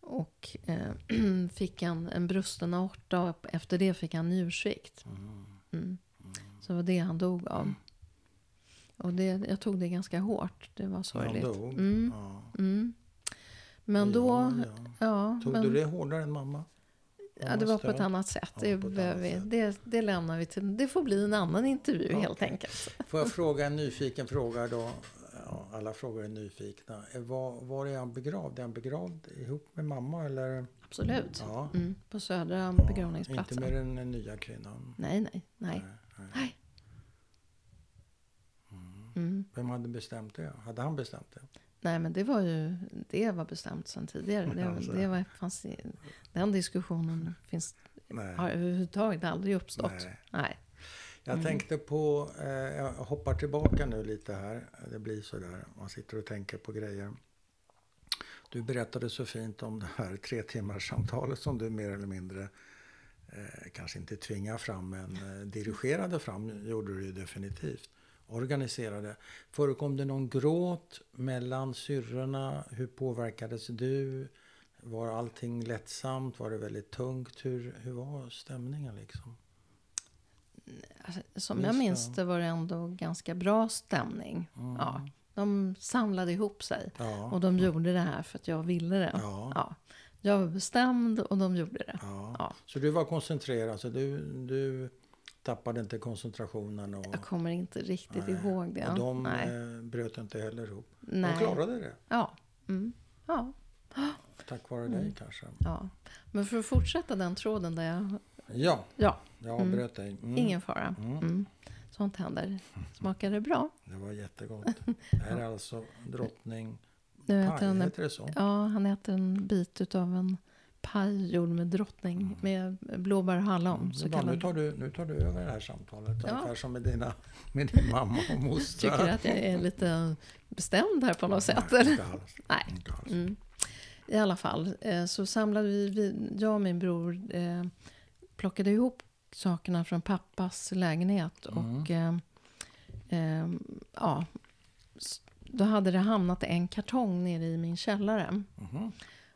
Och eh, fick en, en brusten aorta och efter det fick han njursvikt. Mm. Så det var det han dog av. Och det, jag tog det ganska hårt. Det var sorgligt. Han dog. Mm. Ja. Mm. Men då, Ja, ja, ja. Tog men, du det hårdare än mamma? Ja, det var på ett annat sätt. Ja, ett annat vi, sätt. det, det lämnar vi till. Det får bli en annan intervju Ja, helt enkelt. Får jag fråga en nyfiken fråga då? Ja, alla frågor är nyfikna. Eh, Var, var är han begravd? Är han begravd ihop med mamma eller? Absolut. Ja. Mm, på Södra Ja, begravningsplatsen. Inte med den nya kvinnan? Nej, nej, nej. nej. nej. Mm. Vem hade bestämt det? Hade han bestämt det? Nej, men det var ju det var bestämt sedan tidigare. Det, Alltså. det var, fanns, den diskussionen finns, Nej. har överhuvudtaget aldrig uppstått. Nej. Nej. Jag Mm. tänkte på, eh, jag hoppar tillbaka nu lite här. Det blir så där, man sitter och tänker på grejer. Du berättade så fint om det här tre timmars samtalet som du mer eller mindre, eh, kanske inte tvingade fram, men eh, dirigerade fram, gjorde du ju definitivt. Organiserade. Förekom det någon gråt mellan syrrorna? Hur påverkades du? Var allting lättsamt? Var det väldigt tungt? Hur, hur var stämningen liksom? Alltså, som jag minns det var det ändå ganska bra stämning. Mm. Ja, de samlade ihop sig. Ja. Och de gjorde det här för att jag ville det. Ja. Ja. Jag var bestämd och de gjorde det. Ja. Så du var koncentrerad, så du, du tappade inte koncentrationen och, Jag kommer inte riktigt Nej. ihåg det. och de Nej. eh, bröt inte heller ihop. Nej. De klarade det, Ja. Mm. ja. tack vare dig kanske. Ja. Men för att fortsätta den tråden där jag... Ja, Ja, jag avbröt dig. Mm. ingen fara. Mm. Sånt händer. Smakar det bra? Det var jättegott. Det här är alltså drottning Nu paj, äter han en, heter det så? ja, han äter en bit av en paj gjord med drottning med blåbär och hallon. Mm, så bra, nu, kallad. tar du, nu tar du över det här samtalet. Ja. Ungefär som med, dina, med din mamma och mostrar. Tycker att jag är lite bestämd här på något sätt. Nej, Eller? inte alls. Nej. Inte alls. Mm. I alla fall eh, så samlade vi, jag och min bror eh, plockade ihop sakerna från pappas lägenhet. Och eh, eh, ja, då hade det hamnat en kartong nere i min källare. Mhm.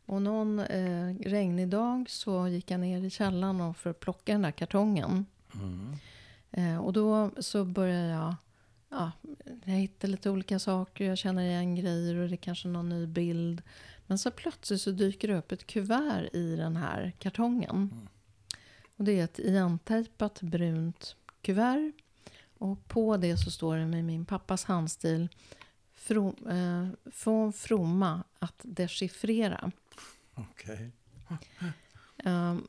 Och någon eh, regnig dag så gick jag ner i källaren för att plocka den där kartongen. Mm. Eh, och då så började jag, ja, jag hittade lite olika saker, jag känner igen grejer och det är kanske någon ny bild. Men så plötsligt så dyker det upp ett kuvert i den här kartongen. Och det är ett igentejpat brunt kuvert. Och på det så står det med min pappas handstil From, eh, från fromma att dechiffrera. Okej. Ehm,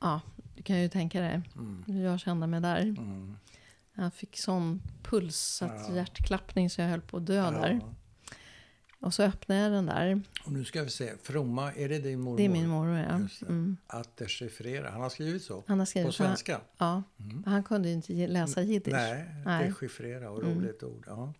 ja, du kan ju tänka dig Mm. hur jag kände mig där. Mm. Jag fick sån puls, att Ja. hjärtklappning så jag höll på att dö där. Ja. Och så öppnade jag den där. Och nu ska vi se. Fromma, är det din mormor? Det är min mormor, ja. Mm. Att dechiffrera. Han har skrivit så? Han har På skrivit svenska? Ja, han kunde ju inte läsa jiddisch. Nej, Nej. dechiffrera och Mm. roligt ord. Ja.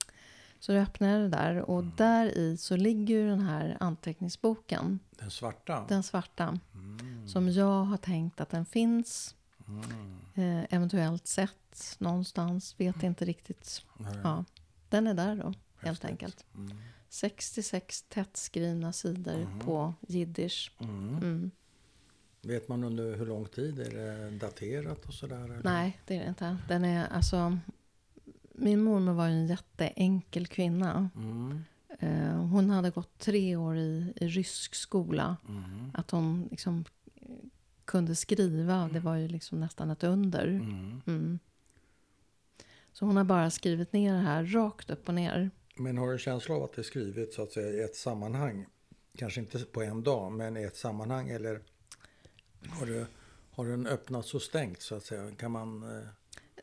Så jag öppnade det där och Mm. där i så ligger ju den här anteckningsboken. Den svarta? Den svarta. Mm. Som jag har tänkt att den finns. Mm. Eh, eventuellt sett någonstans. Vet inte riktigt. Ja, den är där då, helt Häftigt. enkelt. Mm. 66 tätt skrivna sidor Mhm. på jiddisch. Mm. Mm. Vet man under hur lång tid? Är det daterat och sådär? eller? Nej, det är det inte. Den är alltså... Min mormor var en jätteenkel kvinna. Mm. Eh, hon hade gått tre år i, i rysk skola. Mm. Att hon liksom eh, kunde skriva, det var ju liksom nästan ett under. Mm. Mm. Så hon har bara skrivit ner det här rakt upp och ner. Men har du en känsla av att det är skrivet så att säga i ett sammanhang? Kanske inte på en dag, men i ett sammanhang. Eller har, du, har den öppnats och stängt så att säga? Kan man...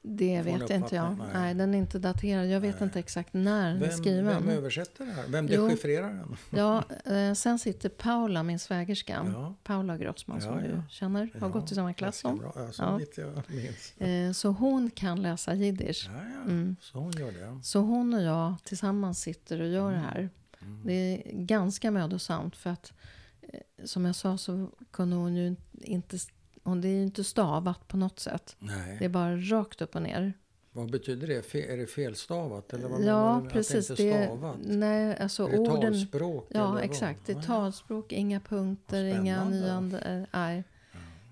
Det vet inte jag. Nej. Nej. den är inte daterad. Jag vet Nej. inte exakt när den är Vem, skriven. vem översätter det här? Vem dechiffrerar den? Ja, eh, sen sitter Paula, min svägerska. Ja. Paula Grossman som Ja, ja. du känner. Har gått i samma klass som. bra. Ja, så Ja. vitt jag minns. Eh, Så hon kan läsa jiddisch. Mm. Så hon gör det. Så hon och jag tillsammans sitter och gör det här. Mm. Det är ganska mödosamt för att eh, som jag sa så kunde hon ju inte... Hon, det är ju inte stavat på något sätt. Det är Nej. bara rakt upp och ner. Vad betyder det? Är det felstavat? Eller vad ja, precis. Att det inte är Det, stavat? nej, alltså är det orden... talspråk? Ja, exakt. Det är talspråk, inga punkter, inga spännande. nyander. Nej.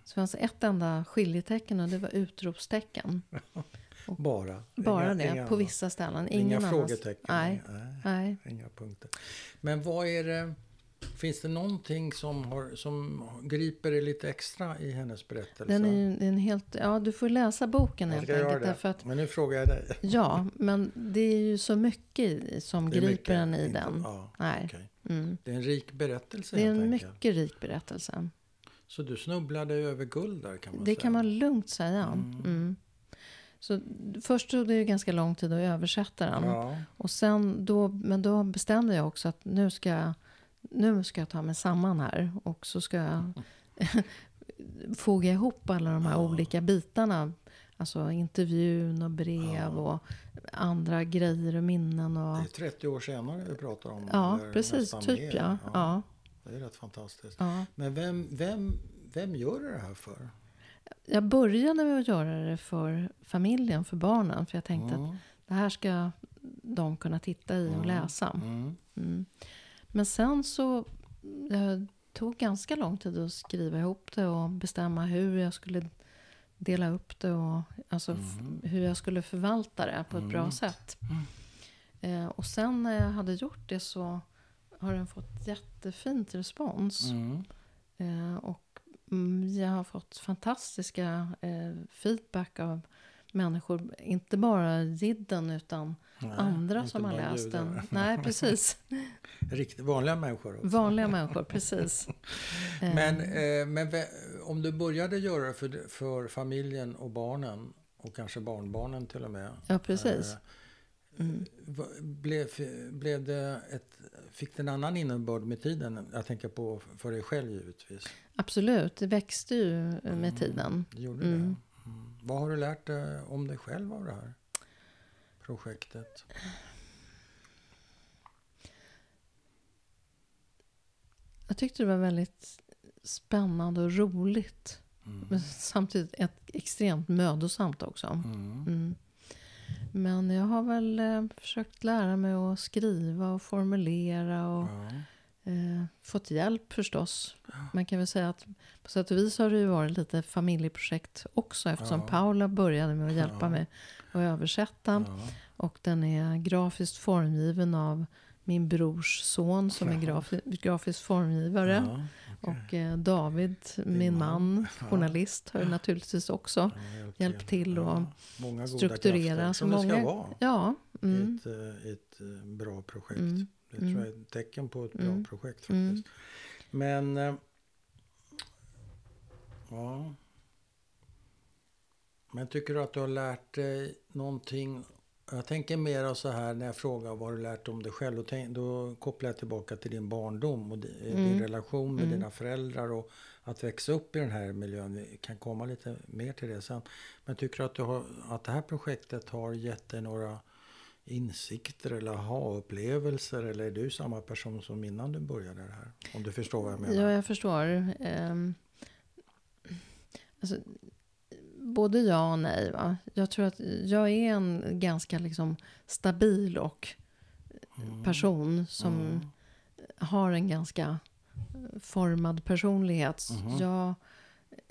Så det fanns ett enda skiljetecken och det var utropstecken. Bara? Bara Inga- det, inga på vissa ställen. Inga Ingen annans- frågetecken? Nej, Nej. nej. Inga punkter. Men vad är det... Finns det någonting som, har, som griper dig lite extra i hennes berättelse? Den är, det är helt, ja, du får läsa boken helt enkelt. det. Därför att, Men nu frågar jag dig. ja, men det är ju så mycket som Det griper mycket, en i inte- den. Ja, Nej. okej. Mm. Det är en rik berättelse Det är en enkelt. mycket rik berättelse. Så du snubblade över guld där kan man Det säga? kan man lugnt säga. Mm. Mm. Så först tog det ju ganska lång tid att översätta den. Ja, Och sen då, men då bestämde jag också att nu ska jag, nu ska jag ta mig samman här. Och så ska jag foga ihop alla de här Ja. olika bitarna. Alltså intervjun och brev Ja. och andra grejer och minnen. Och, det är 30 år senare vi pratar om. ja, precis. Typ mer. ja. ja. Det är rätt fantastiskt. Men vem, vem, vem gör det här för? Jag började med att göra det för familjen, för barnen. För jag tänkte att Mm, det här ska de kunna titta i och läsa. mm, Mm. Men sen så det tog ganska lång tid att skriva ihop det och bestämma hur jag skulle dela upp det och alltså Mhm. hur jag skulle förvalta det på ett bra Mm. sätt. Mm. Eh, och sen när jag hade gjort det så har den fått jättefint respons. mm. Eh, och mm, jag har fått fantastiska eh, feedback av människor, inte bara jidden utan Nej, andra som har läst den. Nej, precis. Riktigt vanliga människor också. Vanliga människor, precis. Eh, Men, eh, men vä- om du började göra det för, för familjen och barnen och kanske barnbarnen till och med. ja, precis. Eh, Mm. blev, blev det ett, fick det en annan innebörd med tiden? Jag tänker på för dig själv givetvis. Absolut, det växte ju med Mm. tiden. Det gjorde Mm. det? Vad har du lärt dig om dig själv av det här projektet? Jag tyckte det var väldigt spännande och roligt. Mm. Men samtidigt ett, extremt mödosamt också. Mm. Mm. Men jag har väl eh, försökt lära mig att skriva och formulera och Ja. Eh, fått hjälp förstås. Man kan väl säga att på sätt och vis har det ju varit lite familjeprojekt också eftersom Ja. Paula började med att hjälpa Ja. mig att översätta. Ja. Och den är grafiskt formgiven av min brors son som är Ja. grafi grafisk formgivare. Ja, okej. Och eh, David, min man. man, Ja. journalist, har ju naturligtvis också Ja, hjälpt till och Många goda strukturera. krafter, Så som det ska många- vara Ja, i mm, ett, eh, i ett eh, bra projekt. Mm. Det tror Mm. jag är ett tecken på ett bra Mm. projekt faktiskt. Mm. Men... eh, Ja. Men tycker du att du har lärt dig någonting? Jag tänker mer så här när jag frågar vad har du lärt om dig själv. Då, tänk, då kopplar jag tillbaka till din barndom och di- din Mm. relation med Mm. dina föräldrar och att växa upp i den här miljön. Vi kan komma lite mer till det sen. Men tycker du att, du har, att det här projektet har gett dig några insikter eller aha-upplevelser? Eller är du samma person som innan du började det här? Om du förstår vad jag menar. ja, jag förstår. Ehm, alltså, både ja och nej. Va? Jag tror att jag är en ganska liksom, stabil och Mm. person som Mm. har en ganska formad personlighet. Mhm. Jag, eh,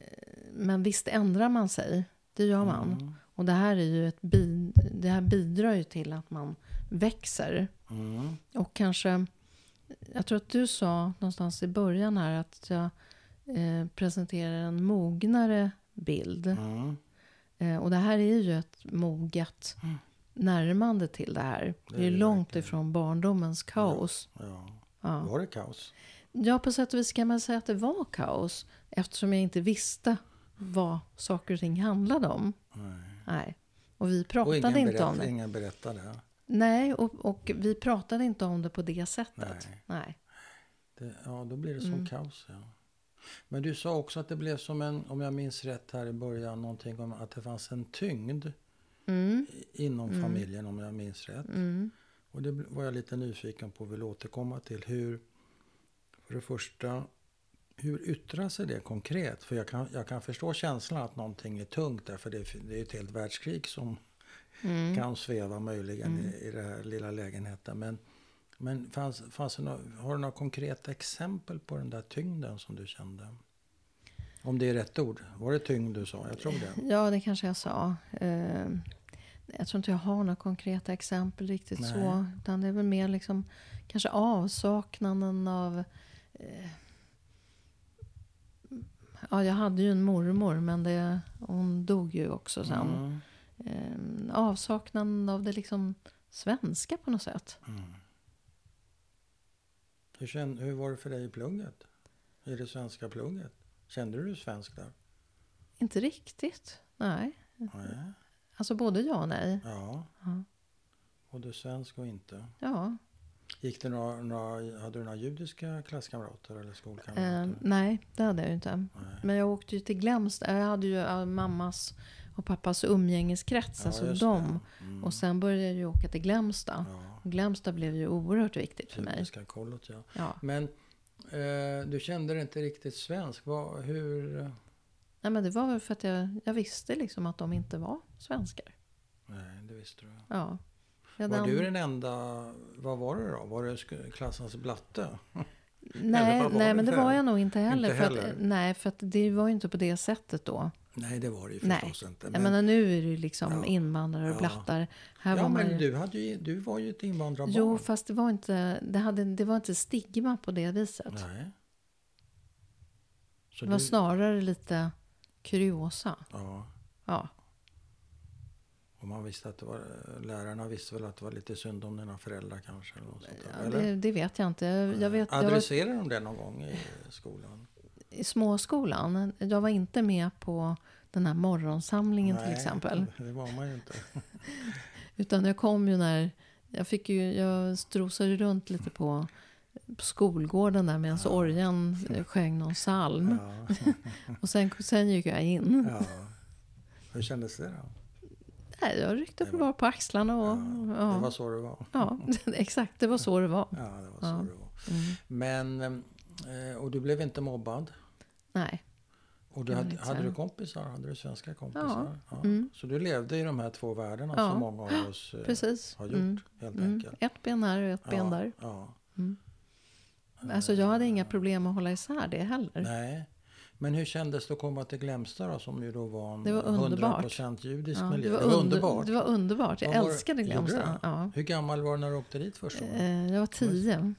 men visst ändrar man sig. Det gör man. Och det här, är ju ett bi, det här bidrar ju till att man växer. Mm. Och kanske, jag tror att du sa någonstans i början här att jag eh, presenterar en mognare bild. Mm. Eh, och det här är ju ett moget Mm. närmande till det här. Det Det är är det långt verkligen. ifrån barndomens kaos. Ja. Ja. Var det kaos? ja, på sätt och vis kan man säga att det var kaos. Eftersom jag inte visste vad saker och ting handlade om. Nej. Nej. Och vi Och pratade ingen, inte berätt, om det. ingen berättade? Nej, och, och vi pratade inte om det på det sättet. Nej. Nej. Det, ja, då blir det som Mm. kaos. Ja. Men du sa också att det blev som en, om jag minns rätt här i början, någonting om att det fanns en tyngd Mm, inom Mm. familjen om jag minns rätt. mm, Och det var jag lite nyfiken på och vill återkomma till. Hur, för det första, hur yttrar sig det konkret? För jag kan, jag kan förstå känslan att någonting är tungt där, för det, är- det är ett helt världskrig som Mm. kan sväva möjligen Mm. i, i den här lilla lägenheten. Men, men fanns, fanns det nå- har du några konkreta exempel på den där tyngden som du kände? Om det är rätt ord. Var det tyngd du sa? Jag tror det. Ja, det kanske jag sa. Eh, jag tror inte jag har några konkreta exempel riktigt Nej. så. Utan det är väl mer liksom kanske avsaknaden av... Eh, ja, jag hade ju en mormor, men det, hon dog ju också sen. Mm. Eh, avsaknaden av det liksom svenska på något sätt. Mm. Hur, kände, hur var det för dig i plugget? I det svenska plugget? Kände du dig svensk där? Inte riktigt. Nej. Nej. Alltså både ja och nej. Ja. Ja. Både svensk och inte. ja. Gick det några, några, hade du några judiska klasskamrater eller Eh, skolkamrater? nej, det hade jag inte. Nej. Men jag åkte ju till Glämsta. Jag hade ju äh, mammas och pappas umgängeskrets, alltså just dem. Mm. Och sen började jag ju åka till Glämsta. ja, Och Glämsta blev ju oerhört viktigt för mig. kollot, ja. Ja. Men eh, du kände dig inte riktigt svensk. Vad, hur... Nej, men det var väl för att jag, jag visste liksom att de inte var svenskar. Nej, det visste du. Ja. Jag Var du den enda... Vad var det då? Var det klassens blatte? Nej, var nej men det för var jag nog inte heller. Inte för heller? Att, nej, för att det var ju inte på det sättet då. Nej, det var det ju Nej. förstås inte. Jag menar nu är det ju liksom Ja. invandrare och Ja. blattar. Här ja, var man men ju... du, hade ju, du var ju ett invandrarbarn. Jo, fast det var inte, det hade, det var inte stigma på det viset. Nej. Så Det var du, snarare lite kuriosa. ja, Ja. Och man visste att det var, lärarna visste väl att det var lite synd om dina föräldrar kanske? Eller något sånt där, Ja, det, det vet jag inte. Jag, vet, jag var Adresserade de det någon gång i skolan? i småskolan. Jag var inte med på den här morgonsamlingen till Nej, exempel. det var man ju inte. Utan jag kom ju när... Jag, fick ju, jag strosade runt lite på, på skolgården där medan Ja. orgeln eh, sjöng någon psalm. Ja, Och sen, sen gick jag in. ja. Hur kändes det då? Nej, jag ryckte Det var- bara på axlarna och... Ja, Ja, Det var så det var. ja, exakt. Det var så det var. Ja, det var Ja. så det var. Mm. Men, eh, och du blev inte mobbad? Nej. Och du hade, hade du kompisar? Hade du svenska kompisar? Ja. Mm. Så du levde i de här två världarna Ja. som många av oss eh, Precis. har gjort Mm. helt Mm. enkelt. Ett ben här och ett ben ja, där. Ja. Mm. Alltså jag hade inga problem att hålla isär det heller. Nej. Men hur kändes det att komma till Glämsta då, som ju då var en Det var underbart. 100% judisk Ja, miljö? det, var under, underbart. det var underbart. Jag var- älskade Glämsta. Ja. Hur gammal var du när du åkte dit första gången? Eh, Jag var tio.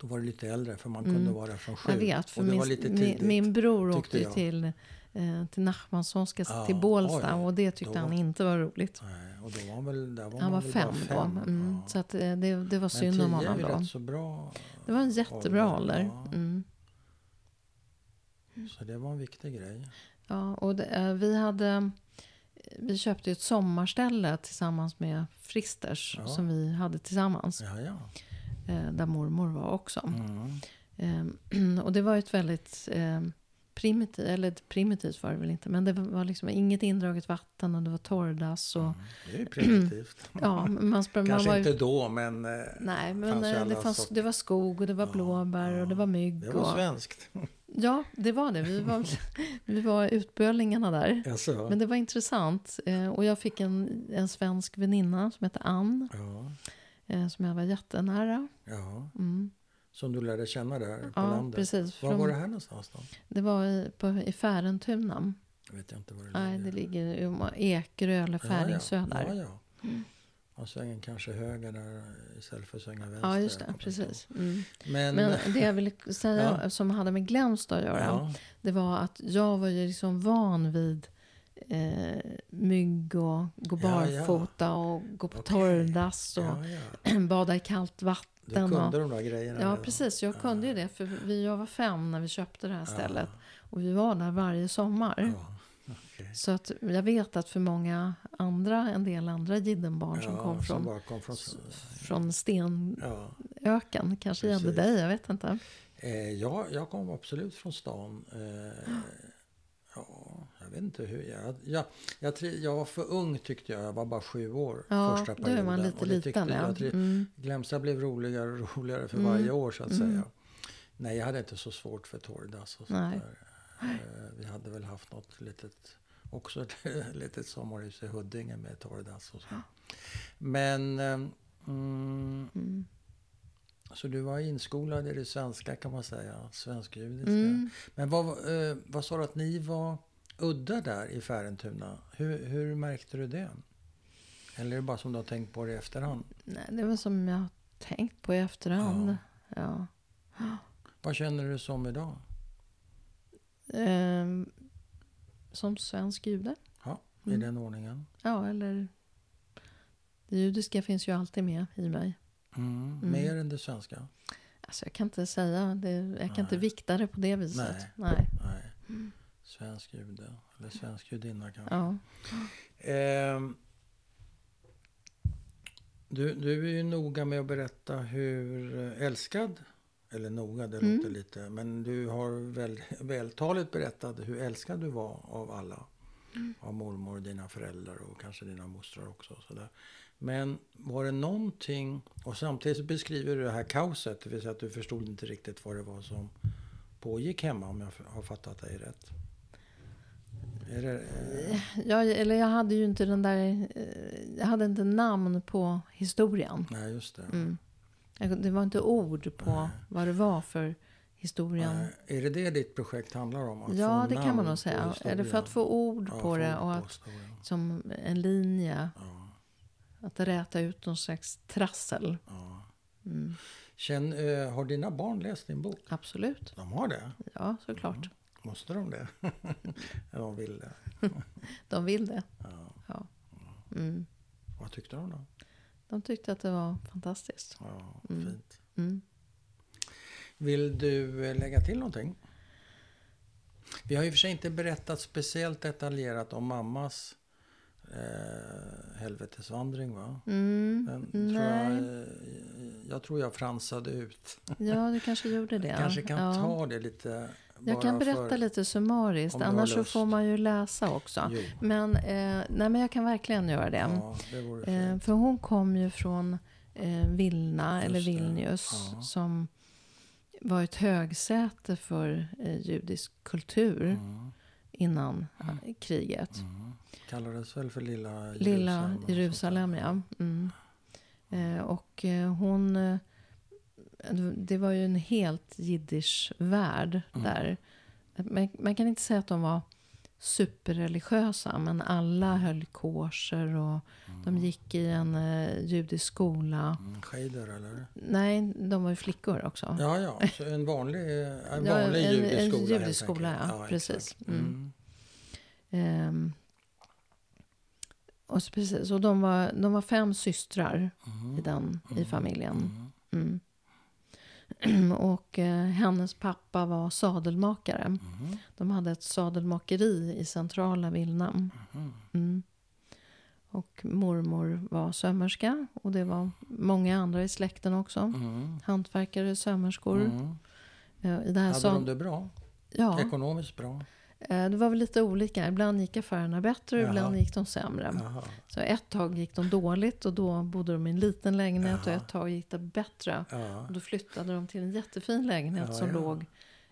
Då var du lite äldre för man Mm. kunde vara där från sju. Jag vet, för det min, var tidigt. min bror åkte ju till, eh, till Nachmanssonska, Ja, till Bålsta oj, och det tyckte då han var- inte var roligt. Nej, och då var han väl, där var Han var fem, bara då. fem. Mm, Ja. Så att, eh, det, det var Men synd om tio honom är ju då. rätt så bra. Det var en jättebra ålder, ålder. ja. Mm. Så det var en viktig grej. Ja, och det, eh, vi hade... Vi köpte ett sommarställe tillsammans med Fristers Ja. som vi hade tillsammans. Ja, ja. Eh, där mormor var också. Mm. Eh, och det var ett väldigt eh, primitivt, eller primitivt var det väl inte, men det var liksom inget indraget vatten och det var torrdass. Och, Mm. Det är ju primitivt. ja, man sprang, man Kanske var ju, inte då, men eh, Nej, men fanns det, fanns, det var skog och det var Ja, blåbär och det ja. var mygg. det var och, svenskt. ja, det var det. Vi var, vi var utbölingarna där. Alltså, Men det var intressant. Eh, och jag fick en, en svensk väninna som hette Ann. ja, Eh, som jag var jättenära. ja. Mm. Som du lärde känna där på Ja, landet. precis. Var Från- var det här någonstans då? Det var i, på, i Färentuna. Jag vet inte var det Nej, det ligger i Ekerö eller Färingsö ja, där. ja, ja. Mm. Och svängen kanske höger där istället för att svänga vänster. Ja, just det. Precis. Mm. Men, Men det jag ville säga Ja. som hade med Glämsta att göra. ja, Det var att jag var ju liksom van vid eh, mygg och gå Ja, ja. barfota och gå på Okej. torrdass och bada i kallt Du vatten. kunde Och, de där grejerna? ja, redan. precis. Jag kunde ju det. För vi, jag var fem när vi köpte det här stället. Och vi var där varje sommar. Ja, okej. Så att jag vet att för många andra, en del andra jiddenbarn som Ja, kom från, kom från... från Stenöken, Ja. kanske gällde dig, jag vet inte. Eh, ja, jag kom absolut från stan. Eh, ja, jag vet inte hur. Jag, jag, jag, jag var för ung tyckte jag. Jag var bara sju år Ja, första då perioden. är man lite Och liten. Ja. Jag, Mm. Glämsta blev roligare och roligare för Mm. varje år så att Mm. säga. Nej, jag hade inte så svårt för torrdass och sånt Nej. där. Eh, vi hade väl haft något litet också ett litet sommarhus i Huddinge med torrdass och så. Men... eh, Mm, Mm. så du var inskolad i det svenska kan man säga, svensk-judiska. Mm. Men vad, eh, vad sa du att ni var udda där i Färentuna? Hur, hur märkte du det? Eller är det bara som du har tänkt på det i efterhand? Nej, det var som jag har tänkt på i efterhand. Ja. Vad känner du som idag? Ehm, som svensk jude. Ja, i Mm. den ordningen. Ja, eller... Det judiska finns ju alltid med i mig. Mm. Mm. Mer än det svenska? Alltså jag kan inte säga, det, jag kan inte Nej. vikta det på det viset. Nej. Nej. Nej. Svensk jude, eller svensk judinna kanske. Ja. Ehm, du, du är ju noga med att berätta hur älskad, eller noga, det Mm. låter lite, men du har väl, vältaligt berättat hur älskad du var av alla. Mm. Av mormor, dina föräldrar och kanske dina mostrar också. och Sådär. Men var det någonting, och samtidigt beskriver du det här kaoset, det vill säga att du förstod inte riktigt vad det var som pågick hemma om jag har fattat dig rätt. Är det, eh, Jag, eller jag hade ju inte den där... eh, Jag hade inte namn på historien. nej, just det. Mm. Det var inte ord på Nej. vad det var för historien. Eh, Är det det ditt projekt handlar om? Att ja, det kan man nog säga. Eller för att få ord Ja, på det och att historien. som en linje. Ja, Att räta ut någon slags trassel. ja. Mm. Känn, eh, har dina barn läst din bok? Absolut. De har det? Ja, såklart. Mm. Måste de det? De vill det. De vill det. Ja. Ja. Mm. Vad tyckte de då? De tyckte att det var fantastiskt. Ja, Mm. fint. Mm. Vill du eh, lägga till någonting? Vi har och för sig inte berättat speciellt detaljerat om mammas eh, helvetesvandring va? Mm. Den tror jag, eh, jag tror jag fransade ut. Ja, du kanske gjorde det. Kanske kan ja. ta det lite. Jag kan berätta för, lite summariskt. Annars så får man ju läsa också. Jo, Men, eh, nej, men jag kan verkligen göra det. ja, det Eh, för hon kom ju från eh, Vilna, eller Just det, Vilnius, ja. som var ett högsäte för eh, judisk kultur Mm, innan eh, kriget. mm. Kallades väl för Lilla Lilla Jerusalem där. Jerusalem, ja. Mm. Eh, och eh, hon... Eh, det var ju en helt jiddisch värld Mm. där. Man, man kan inte säga att de var superreligiösa, men alla höll korser och de gick i en eh, judisk skola. Mm, Scheder eller? Nej, de var ju flickor också. Ja, ja. Så en vanlig, en Ja, vanlig en- judisk en skola judisk helt skola, enkelt. ja, precis. Mm. Mm. Ehm, och så precis, och de var, de var fem systrar Mm. i, den, i Mm. familjen. Och eh, hennes pappa var sadelmakare. Mm. De hade ett sadelmakeri i centrala Vilna. Mm. Mm. Och mormor var sömmerska. Och det var många andra i släkten också. Mm. Hantverkare, sömmerskor. Mm. Eh, I det här Hade de det bra? ja, Ekonomiskt bra? Eh, det var väl lite olika. Ibland gick affärerna bättre, Jaha. ibland gick de sämre. Jaha. Så ett tag gick de dåligt och då bodde de i en liten lägenhet. Och Jaha. ett tag gick det bättre. Och då flyttade de till en jättefin lägenhet som låg...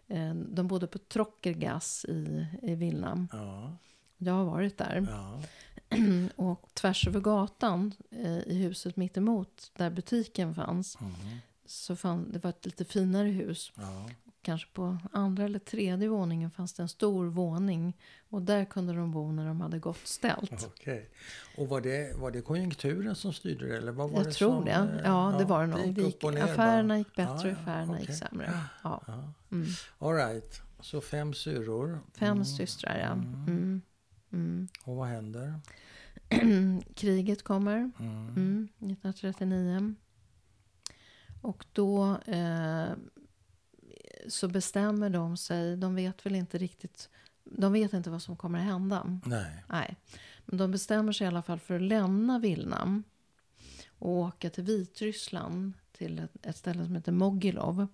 Eh, de bodde på Trockergas i, i Vilna. Ja. Jag har varit där. Och tvärs över gatan eh, i huset mitt emot där butiken fanns. Mm. Så fann, det var ett lite finare hus. Ja. Kanske på andra eller tredje våningen fanns det en stor våning. Och där kunde de bo när de hade gott ställt. Okej. Och var det, var det konjunkturen som styrde det? Eller vad var Jag det tror som, det. eh, Ja, det var det nog. gick gick, affärerna bara? gick bättre, Ja, ja, affärerna gick okej. sämre. Ja. Ja. Mm. All right. Så fem syrror. Fem Mm. systrar, ja. Mm. Mm. Mm. Och vad händer? Kriget kommer. Mm. Mm, 1939. Och då eh, så bestämmer de sig. De vet väl inte riktigt. De vet inte vad som kommer att hända. Nej. Nej. Men de bestämmer sig i alla fall för att lämna Vilna. Och åka till Vitryssland. Till ett, ett ställe som heter Mogilov.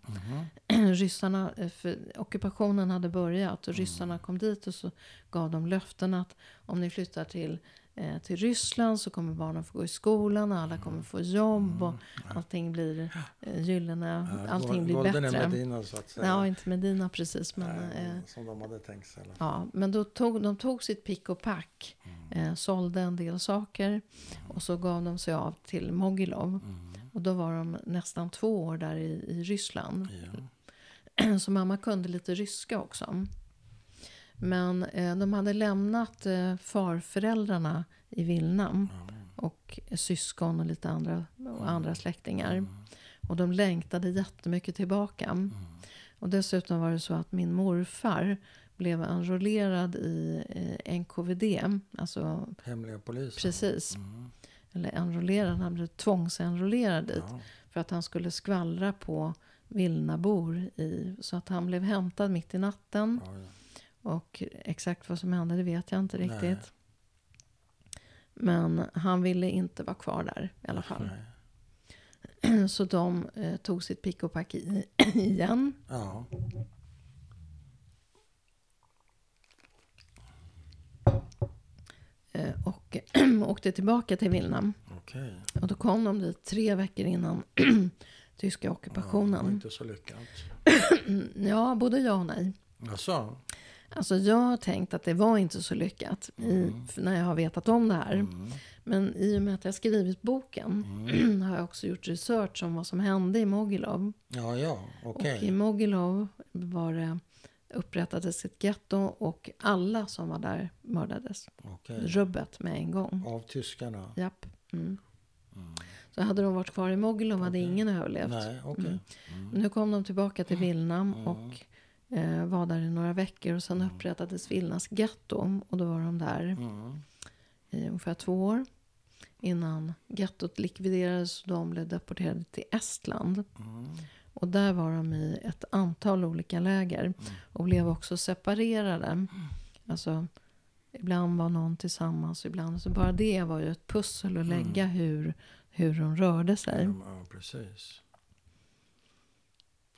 Mhm. ryssarna, eh, för ockupationen hade börjat och Mm. ryssarna kom dit och så gav de löften att om ni flyttar till eh, till Ryssland så kommer barnen få gå i skolan och alla kommer få jobb och allting blir eh, gyllene, allting blir golden bättre. är Medina så att säga. Ja, inte Medina precis men eh, som de hade tänkt sig. Ja, men då tog, de tog sitt pick och pack, eh, sålde en del saker och så gav de sig av till Mogilov. Och då var de nästan två år där i, i Ryssland. Ja. Så mamma kunde lite ryska också. Men eh, de hade lämnat eh, farföräldrarna i Vilna och syskon och lite andra, och andra släktingar. Och de längtade jättemycket tillbaka. Och dessutom var det så att min morfar blev enrollerad i eh, NKVD. Alltså Hemliga polisen. precis. Eller enrollerad, han blev tvångsenrollerad dit. Ja. För att han skulle skvallra på Vilnabor. I, så att han blev hämtad mitt i natten. Ja, ja. Och exakt vad som hände det vet jag inte Nej. riktigt. Men han ville inte vara kvar där i alla fall. Nej. Så de eh, tog sitt pick och pack i, igen. Ja. Eh, och åkte tillbaka till Vilna. Okej. Och då kom de dit tre veckor innan tyska Ja, ockupationen. inte så lyckat. Ja, både ja och nej. Jaså? Alltså jag har tänkt att det var inte så lyckat i, för när jag har vetat om det här. Mm. Men i och med att jag skrivit boken har jag också gjort research om vad som hände i Mogilov. Ja, ja. Okej. Och i Mogilov var det, upprättades ett getto och alla som var där mördades. Okej. Rubbet med en gång. Av tyskarna? Japp. Mm. Så hade de varit kvar i Mogilov hade ingen överlevt. Nej, okej. Mm. Nu kom de tillbaka till Vilna och eh, var där i några veckor. Och sen upprättades Vilnas getto. Och då var de där Mm. i ungefär två år. Innan gettot likviderades och de blev deporterade till Estland. Mm. Och där var de i ett antal olika läger. Och blev också separerade. Alltså, ibland var någon tillsammans, ibland. Så bara det var ju ett pussel att lägga hur, hur de rörde sig. Ja, precis.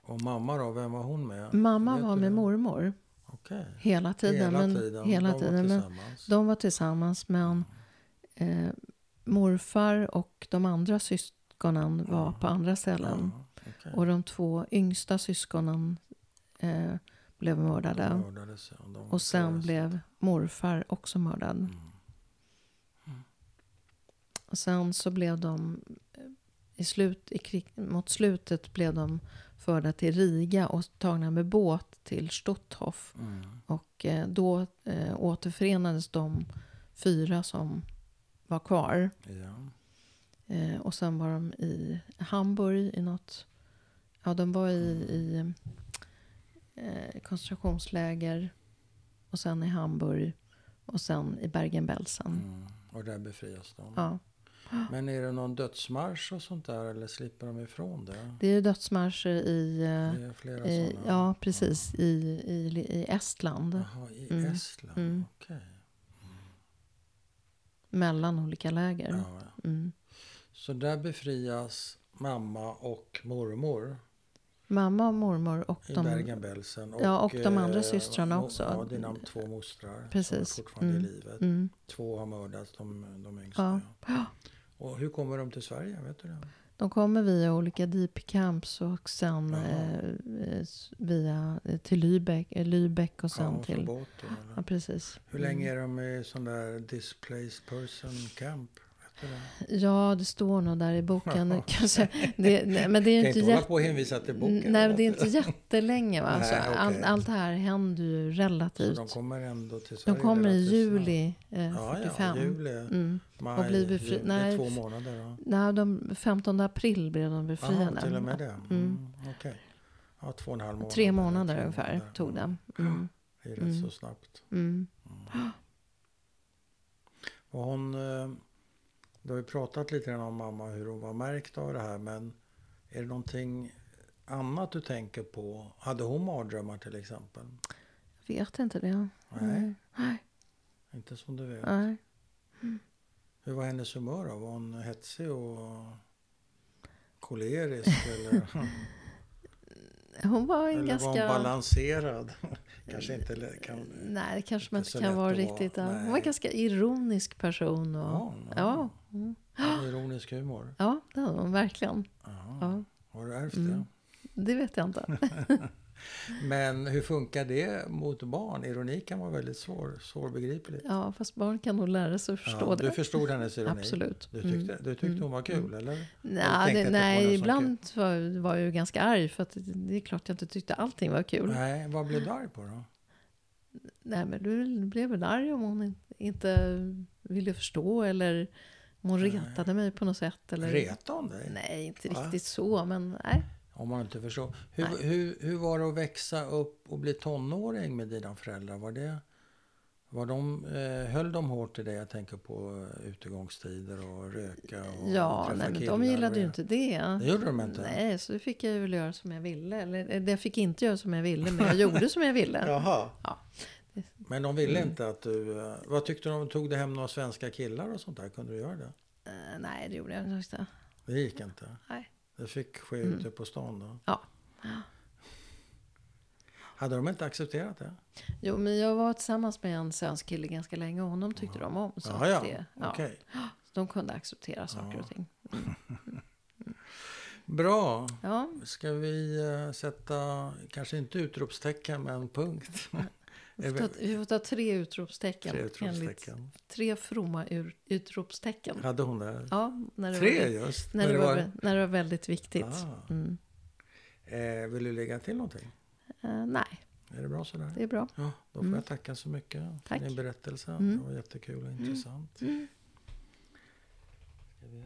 Och mamma då, vem var hon med? Mamma Vet var med det? mormor Okej. hela tiden. Hela men, tiden. Hela de var tiden men tillsammans. de var tillsammans. Men eh, morfar och de andra syskonen var på andra ställen. Ja, okej. Och de två yngsta syskonen eh, blev mördade. De mördades, ja. De Och sen mördades. blev morfar också mördad. Mm. Och sen så blev de i slut, i krig, mot slutet blev de förda till Riga och tagna med båt till Stutthof. Mm. Och eh, då eh, återförenades de fyra som var kvar. Ja. Eh, och sen var de i Hamburg i något... Ja, de var i, i eh, koncentrationsläger. Och sen i Hamburg. Och sen i Bergen-Belsen. Mm. Och där befrias de. Ja. Men är det någon dödsmarsch och sånt där eller slipper de ifrån det? Det är ju dödsmarscher i... eh, Det är flera i sådana? ja, precis. I, i, I Estland. Jaha, i Mm. Estland? Mm. Okej. Mellan olika läger. Ja. Mm. Så där befrias mamma och mormor Mamma och mormor och i de... Bergen-Belsen. Ja, och de andra eh, systrarna också. Ja, dina två mostrar Precis. som är fortfarande Mm. i livet. Mm. Två har mördats, de, de yngsta. Ja. Ja. Och hur kommer de till Sverige? Vet du det? De kommer via olika deep camps och sen eh, eh, via eh, till Lübeck, eh, Lübeck och sen ja, från till... båten? Ja, precis. Hur länge är de i sån där displaced person camp? Ja, det står nog där i boken. Kanske, det, nej, men det är Kan inte inte jätte... på hänvisa till boken. Nej, det är inte jättelänge. Va? Alltså, Nej, okej. allt, allt det här händer ju Så relativt. de kommer ändå till De Sverige kommer i juli eh, Ja, 45. ja, juli, Mm. maj, Och blir befri- juli. Nej, två månader då. Nej, de, 15 april blev de befriade. Jaha, till och med det. Mm. Mm. Okej. Ja, två och en halv månad. Tre eller månader tre ungefär månader. tog Ja, det. Mm. Det är rätt Mm. så snabbt. Mm. Och hon, eh, du har ju pratat lite grann om mamma, hur hon var märkt av det här. Men är det någonting annat du tänker på? Hade hon mardrömmar till exempel? Jag vet inte det. Nej, Nej. inte som du vet. Nej. Hur var hennes humör då? Var hon hetsig och kolerisk? eller Hon var en eller var hon ganska... balanserad kanske inte kan... Nej, det kanske man Inte kan vara riktigt. Ja. Hon var en ganska ironisk person. Och, Ja, ja. Mm. Ironisk humor. ja, det hade hon verkligen. Ja. Har du ärvt Mm. det vet jag inte. det? Men hur funkar det mot barn? Ironi kan vara väldigt svår, svårbegripligt. Ja, fast barn kan nog lära sig att förstå Ja, det. du förstod hennes ironi? Absolut. Du tyckte, du tyckte hon var kul, eller? Nej, det, nej ibland var, var jag ju ganska arg för att det, det är klart jag inte tyckte allting var kul. Nej, Nej, vad blev du arg på då? men du blev väl arg om hon in- inte ville förstå eller hon retade mig på något sätt. Eller, Retade hon dig? Nej, inte riktigt så, men nej. Om man inte förstår. Hur, Nej. hur, hur var det att växa upp och bli tonåring med dina föräldrar? Var det, var de, eh, höll de hårt i det? Jag tänker på eh, utegångstider och röka och Ja, nej, men de gillade ju det. inte det. Det gjorde de inte? Nej, så det fick jag väl göra som jag ville. Eller eller, jag fick inte göra som jag ville, men jag gjorde som jag ville. Jaha. Ja. Men de ville Mm. inte att du... eh, Vad tyckte de? Tog du hem några svenska killar och sånt där? Kunde du göra det? Eh, nej, det gjorde jag inte. Det gick inte? Nej. Det fick ske Mm. ute på stan då? Ja. Hade de inte accepterat det? Jo, men jag var tillsammans med en svensk kille ganska länge och honom tyckte de om. Så Ja, ja. det, ja, Okej. De kunde acceptera saker och ting. Bra. Ja, Ska vi eh, sätta, kanske inte utropstecken, men punkt? vi får, ta, vi får ta tre utropstecken. Tre Enligt, utropstecken. tre fromma ur, utropstecken. Hade hon det? Ja, när det, Tre var, just? när, det var, när det var väldigt viktigt. Ah. Mm. Eh, vill du lägga till någonting? Eh, nej, Är det bra sådär? det är bra. Ja, då får jag tacka så mycket Tack. för din berättelse. Mm. Det var jättekul och intressant. Mm. Ska vi